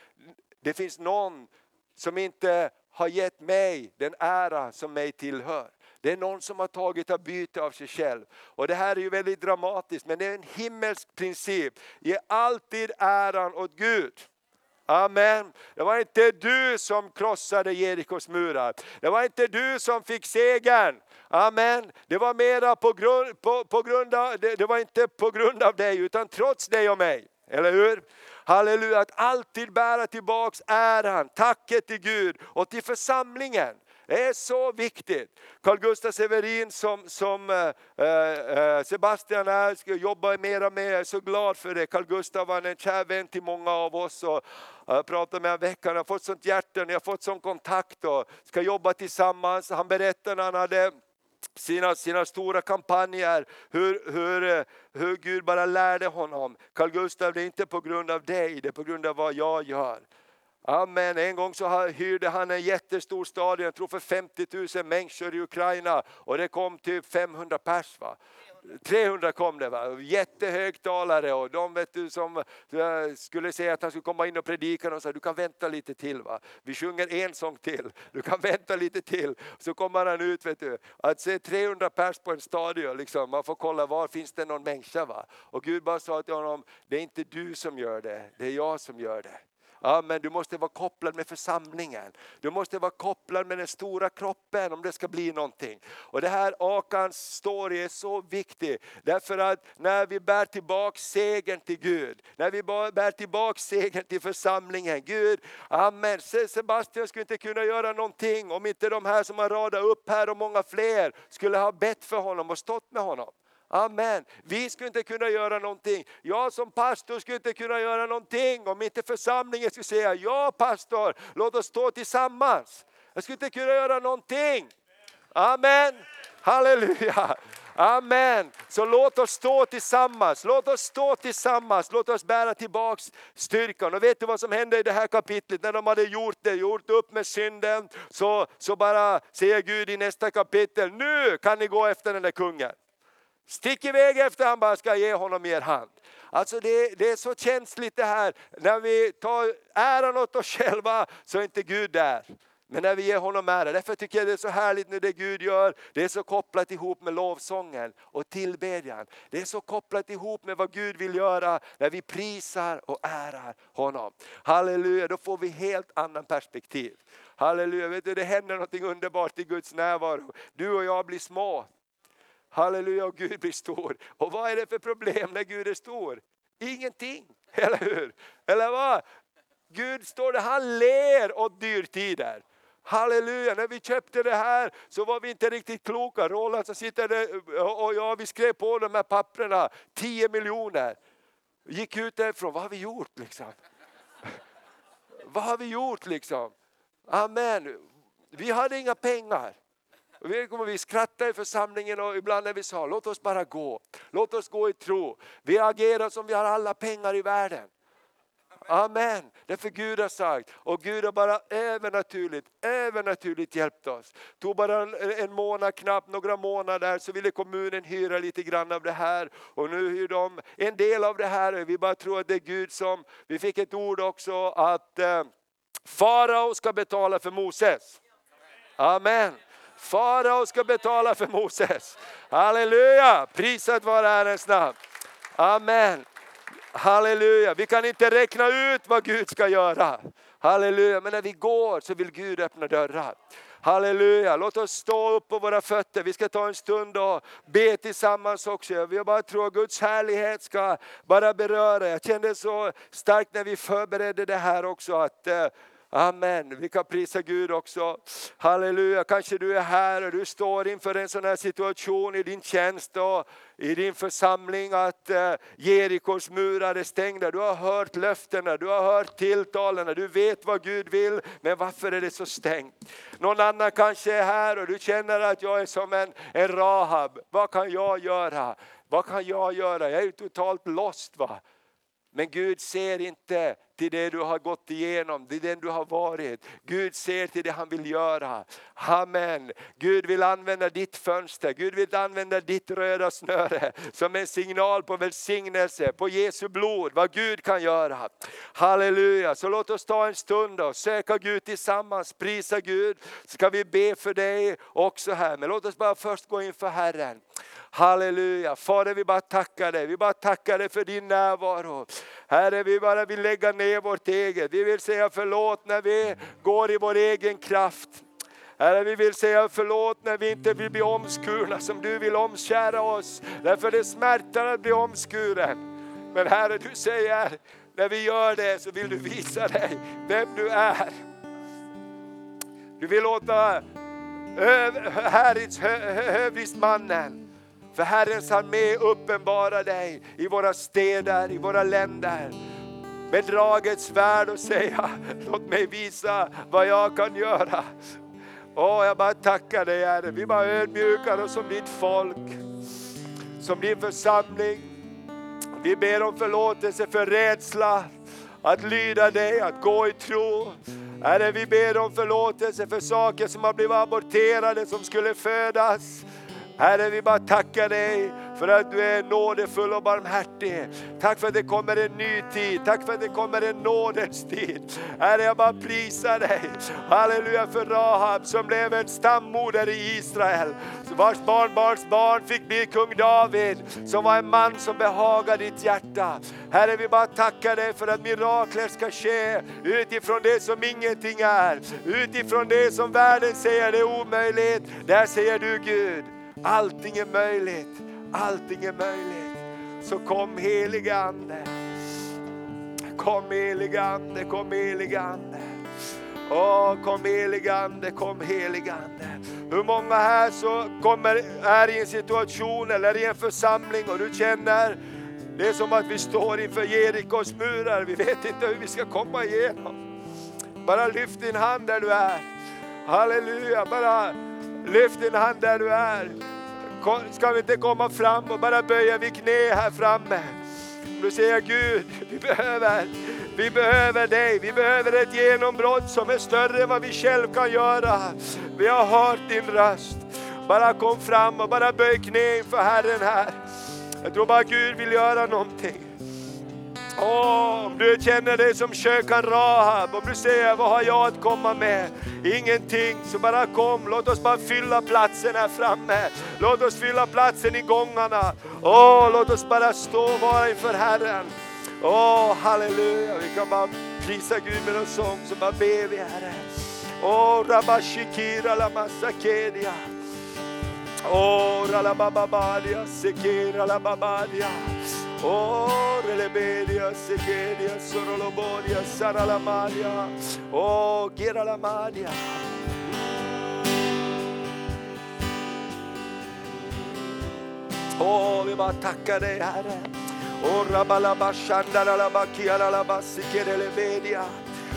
det finns någon som inte har gett mig den ära som mig tillhör. Det är någon som har tagit av byte av sig själv. Och det här är ju väldigt dramatiskt men det är en himmelsk princip. Ge alltid äran åt Gud. Amen. Det var inte du som krossade Jerikos murar. Det var inte du som fick segern. Amen. Det var mera på grund, på, på grund av, det, det var inte på grund av dig utan trots dig och mig. Eller hur? Halleluja, att alltid bära tillbaks äran, tacket till Gud och till församlingen. Det är så viktigt. Carl Gustaf Severin som, som eh, eh, eh Sebastian är, ska jobba mera med, jag är så glad för det. Carl Gustaf var en kär vän till många av oss. Och, jag pratade med honom veckan, jag har fått sånt hjärta, jag har fått sån kontakt och ska jobba tillsammans. Han berättade när han hade sina, sina stora kampanjer, hur, hur, eh, hur Gud bara lärde honom. Carl Gustaf, det är inte på grund av dig, det är på grund av vad jag gör. Amen. En gång så hyrde han en jättestor stadion, jag tror för 50 000 människor i Ukraina. Och det kom typ 500 pers. Va? 300 kom det, va? jättehögtalare och de vet du, som eh, skulle säga att han skulle komma in och predika och sa du kan vänta lite till. Va? Vi sjunger en sång till, du kan vänta lite till. Så kommer han ut, vet du. att se 300 pers på en stadion, liksom, man får kolla var finns det någon människa. Va? Och Gud bara sa till honom, det är inte du som gör det, det är jag som gör det. Amen, du måste vara kopplad med församlingen. Du måste vara kopplad med den stora kroppen om det ska bli någonting. Och det här Akans story är så viktig. Därför att när vi bär tillbaka segern till Gud, när vi bär tillbaka segern till församlingen. Gud, amen. Sebastian skulle inte kunna göra någonting om inte de här som har radat upp här och många fler skulle ha bett för honom och stått med honom. Amen. Vi skulle inte kunna göra någonting. Jag som pastor skulle inte kunna göra någonting om inte församlingen skulle säga, ja pastor, låt oss stå tillsammans. Jag skulle inte kunna göra någonting. Amen. Halleluja. Amen. Så låt oss stå tillsammans, låt oss stå tillsammans, låt oss bära tillbaks styrkan. Och vet du vad som hände i det här kapitlet? När de hade gjort det, gjort upp med synden, så, så bara säger Gud i nästa kapitel, nu kan ni gå efter den där kungen. Stick iväg efter han bara ska ge honom er hand. Alltså det, det, är så känsligt det här, när vi tar äran åt oss själva så är inte Gud där. Men när vi ger honom ära, därför tycker jag det är så härligt när det Gud gör, det är så kopplat ihop med lovsången och tillbedjan. Det är så kopplat ihop med vad Gud vill göra när vi prisar och ärar honom. Halleluja, då får vi helt annan perspektiv. Halleluja, vet du, det händer något underbart i Guds närvaro. Du och jag blir små. Halleluja, och Gud blir stor. Och vad är det för problem när Gud är stor? Ingenting, eller hur? Eller vad? Gud står där, han ler åt dyrtider. Halleluja, när vi köpte det här så var vi inte riktigt kloka. Roland så sitter där och jag, vi skrev på de här papperna, 10 miljoner. Gick ut därifrån, vad har vi gjort liksom? vad har vi gjort liksom? Amen. Vi hade inga pengar. Vi, vi skrattade i församlingen och ibland när vi sa låt oss bara gå. Låt oss gå i tro. Vi agerar som vi har alla pengar i världen. Amen. Därför Gud har sagt, och Gud har bara övernaturligt, övernaturligt hjälpt oss. tog bara en, en månad, knappt några månader, så ville kommunen hyra lite grann av det här. Och nu hyr de en del av det här. Vi bara tror att det är Gud som, vi fick ett ord också att eh, farao ska betala för Moses. Amen. Farao ska betala för Moses. Halleluja, prisat vare Herrens namn. Amen. Halleluja, vi kan inte räkna ut vad Gud ska göra. Halleluja, men när vi går så vill Gud öppna dörrar. Halleluja, låt oss stå upp på våra fötter. Vi ska ta en stund och be tillsammans också. Vi bara tror att Guds härlighet ska bara beröra. Jag kände så starkt när vi förberedde det här också att eh, Amen. Vi kan prisa Gud också. Halleluja. Kanske du är här och du står inför en sån här situation i din tjänst och i din församling att eh, Jerikos murar är stängda. Du har hört löftena, du har hört tilltalen, du vet vad Gud vill. Men varför är det så stängt? Någon annan kanske är här och du känner att jag är som en, en Rahab. Vad kan jag göra? Vad kan jag göra? Jag är totalt lost. Va? Men Gud ser inte till det du har gått igenom, till den du har varit. Gud ser till det han vill göra. Amen. Gud vill använda ditt fönster, Gud vill använda ditt röda snöre som en signal på välsignelse, på Jesu blod, vad Gud kan göra. Halleluja, så låt oss ta en stund och söka Gud tillsammans, prisa Gud. Ska vi be för dig också här, men låt oss bara först gå inför Herren. Halleluja, Fader vi bara tackar dig, vi bara tackar dig för din närvaro. Herre vi bara vill lägga ner vårt eget, vi vill säga förlåt när vi går i vår egen kraft. Herre, vi vill säga förlåt när vi inte vill bli omskurna som du vill omskära oss. Därför det smärtar att bli omskuren. Men Herre, du säger, när vi gör det så vill du visa dig vem du är. Du vill låta Herrens hövdismannen för Herrens armé uppenbarar dig i våra städer, i våra länder. Med dragets svärd och säga, låt mig visa vad jag kan göra. Åh, jag bara tackar dig Herre, vi bara ödmjukar oss som ditt folk, som din församling. Vi ber om förlåtelse för rädsla, att lyda dig, att gå i tro. Herre, vi ber om förlåtelse för saker som har blivit aborterade, som skulle födas. Herre, vi bara tackar dig för att du är nådefull och barmhärtig. Tack för att det kommer en ny tid. Tack för att det kommer en nådens tid. Herre, jag bara prisar dig. Halleluja för Rahab som blev en stammoder i Israel. Vars barnbarns barn fick bli kung David, som var en man som behagade ditt hjärta. Herre, vi bara tackar dig för att mirakler ska ske utifrån det som ingenting är. Utifrån det som världen säger är omöjligt. Där säger du Gud, Allting är möjligt, allting är möjligt. Så kom helige Ande. Kom helige Ande, kom helige Ande. Åh, kom helige Ande, kom helige Ande. Hur många här så kommer, är i en situation eller i en församling och du känner det är som att vi står inför Jerikos murar, vi vet inte hur vi ska komma igenom. Bara lyft din hand där du är. Halleluja, bara lyft din hand där du är. Ska vi inte komma fram och bara böja vid knä här framme? Du säger Gud, vi behöver, vi behöver dig, vi behöver ett genombrott som är större än vad vi själv kan göra. Vi har hört din röst. Bara kom fram och bara böj knä inför Herren här. Jag tror bara Gud vill göra någonting. Åh, om du känner dig som kökan Rahab om du säger vad har jag att komma med? Ingenting, så bara kom. Låt oss bara fylla platsen här framme. Låt oss fylla platsen i gångarna. Åh, låt oss bara stå och vara inför Herren. Åh, halleluja. Vi kan bara prisa Gud med en sång, så bara ber vi Herre. Åh, rabashikira la masakedia. Åh, ralabababadia, sekera la babadia. Oh, relebedia, sekedia, sorolobodia, saralamadia. Oh, giralamadia. Åh, vi bara tackar dig Herre.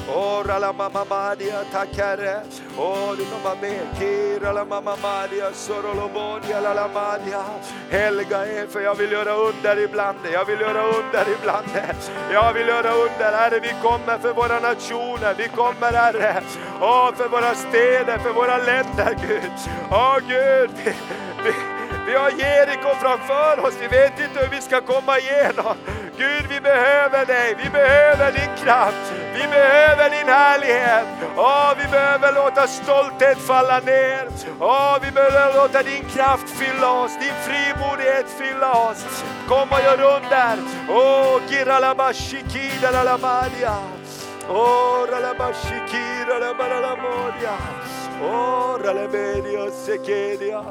Åh, rabalabashandaralabakiaralabasikirelebedia. mamma madia, tack Herre. Åh, du får vara med. Kiralamamamadia, sorolobodia, lalamadia. Helga er, för jag vill göra under ibland. Jag vill göra under ibland. Jag vill göra under, Herre. Vi kommer för våra nationer. Vi kommer, Herre, Åh, för våra städer, för våra länder, Gud. Åh, Gud. Vi, vi, vi har Jeriko framför oss, vi vet inte hur vi ska komma igenom. Gud, vi behöver dig, vi behöver din kraft, vi behöver din härlighet. Åh, vi behöver låta stolthet falla ner. Åh, vi behöver låta din kraft fylla oss, din frimodighet fylla oss. Kom och gör under. Åh, giralabashikida lalamadia. Åh, ralabashikida labalalamodia. Åh, ralabedia sekedia.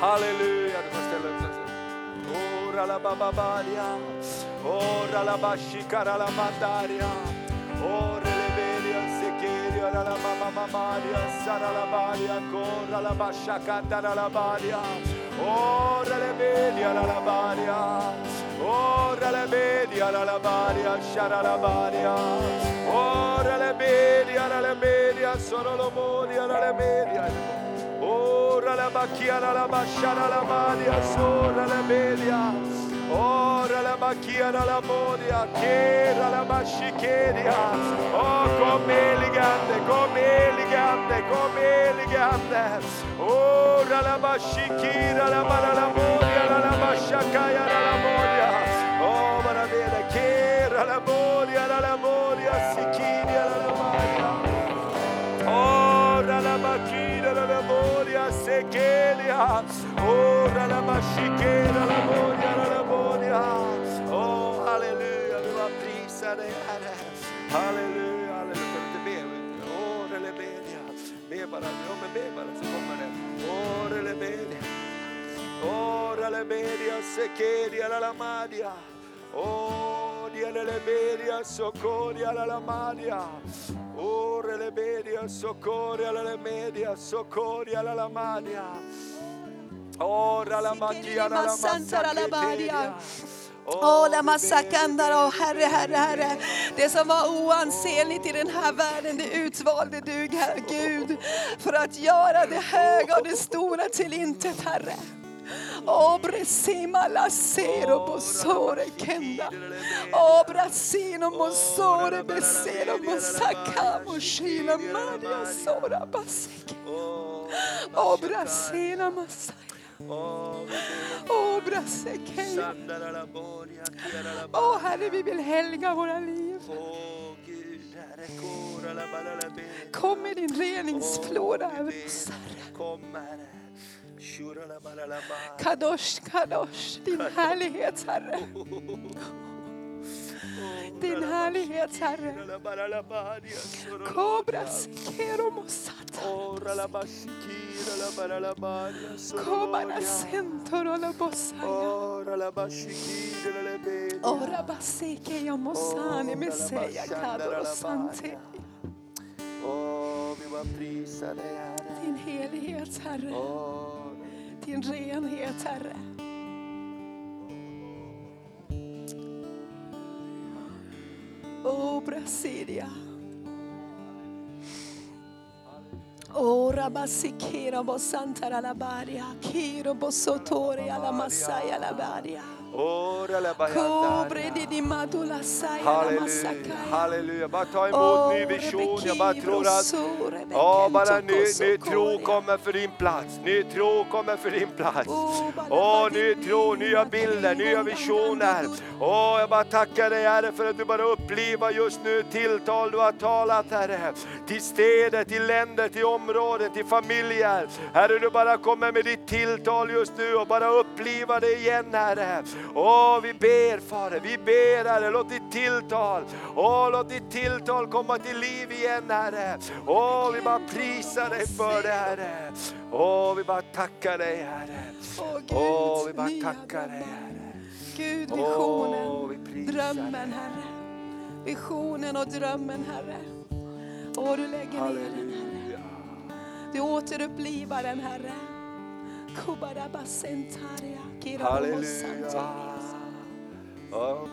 Halleluja, du får ställa upp. Ora la bababaria, ora la bashikara la mandaria, ora le belia sekeria la mama mamaria, sara la baria, cora la bashakanda la baria, ora le belia la la baria, ora le belia la la baria, shara la baria, ora le belia la la belia, sono lo moria la la belia. Ora la macchiara la basciara la mania, sora la media. Ora la macchiara la modia, chiera la bascicheria. Oh, come elegante, come elegante, come elegante. Ora la bascichira, la mala la modia, la la basciacaia, la la modia. Oh, maravilla, chiera la modia, la la modia, sichiria, la la modia. La modia. Ora la mascichera, la modia, la la modia. Oh, halleluja, vi bara prisar dig Herre. Halleluja, halleluja. Kan du inte be? vet du? Ora le media. Be bara, ja men be bara så kommer det. Ora le media. Ora le media, sechelia, la la madia. Oh, diele le media, soccorria la la madia. Ore le media, soccorri alla media, soccorri alla la madia. Ora la magia la la Santara la. Åh, la massakandara, åh Herre, Herre, Herre. Det som var oansenligt i den här världen, det utvalde du, Herre Gud, för att göra det höga och det stora till intet, Herre. Obre sima la sero bosore kenda. Obra sino mosore besero mosakamo moshila maria sora basike. Obra sina masaya. Obra vi. Åh, Herre, vi vill helga våra liv. Kom med din reningsflora över oss, Herre. Kadosh, kadosh, din härlighet, Herre. Din härlighet, Herre. Shura la bala la badia, soro la Kobra badia. sikero mosata. Ora la basikira la bara la baria Kobara sororia. sentoro la bosaya. Ora la basikira la bene. Ora baseke ya mosane meseya kadoro sante. Åh, vi bara prisar dig Herre. Din helighet, Herre. Din renhet, Herre. Oh, Brasilia. Oh, Rabasikira bosantara la. Kiro bosotore alla massaia la Halleluja, halleluja. Bara ta emot ny vision. Jag bara tror att Ja, bara ny, ny tro kommer för din plats. Ny tro kommer för din plats. Oh, Åh, bara ny tro, nya bilder, nya visioner. Åh, jag bara tackar dig Herre för att du bara upplivar just nu tilltal du har talat Herre. Till städer, till länder, till områden, till familjer. Herre, du bara kommer med ditt tilltal just nu och bara upplivar det igen Herre. Åh, vi ber Fader, vi ber Herre, låt ditt tilltal, åh, låt ditt tilltal komma till liv igen Herre. Åh, vi bara prisar dig för det Herre. Åh, vi bara tackar dig Herre. Åh Åh, vi bara tackar dig. Herre. Gud, Åh, visionen, vi prisar drömmen. Herre. Visionen och drömmen Herre. Åh, du lägger ner den Herre. Du återupplivar den Herre. Kubarabasentaria, Halleluja. Oh.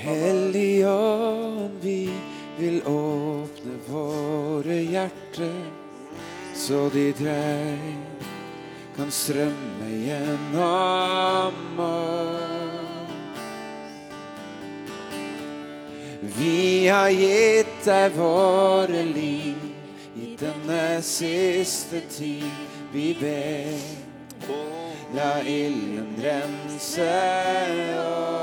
Helion, vi vill öppna våra hjärtan så ditt regn kan strömma genom oss. Vi har gett dig våra liv denna sista tid vi ber. La ilden rensa oss.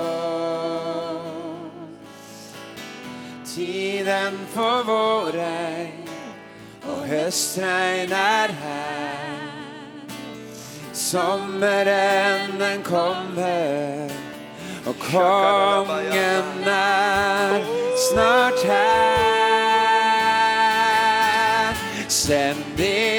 Tiden för vår och höstregn är här. Sommaren den kommer och kongen är snart här. and this.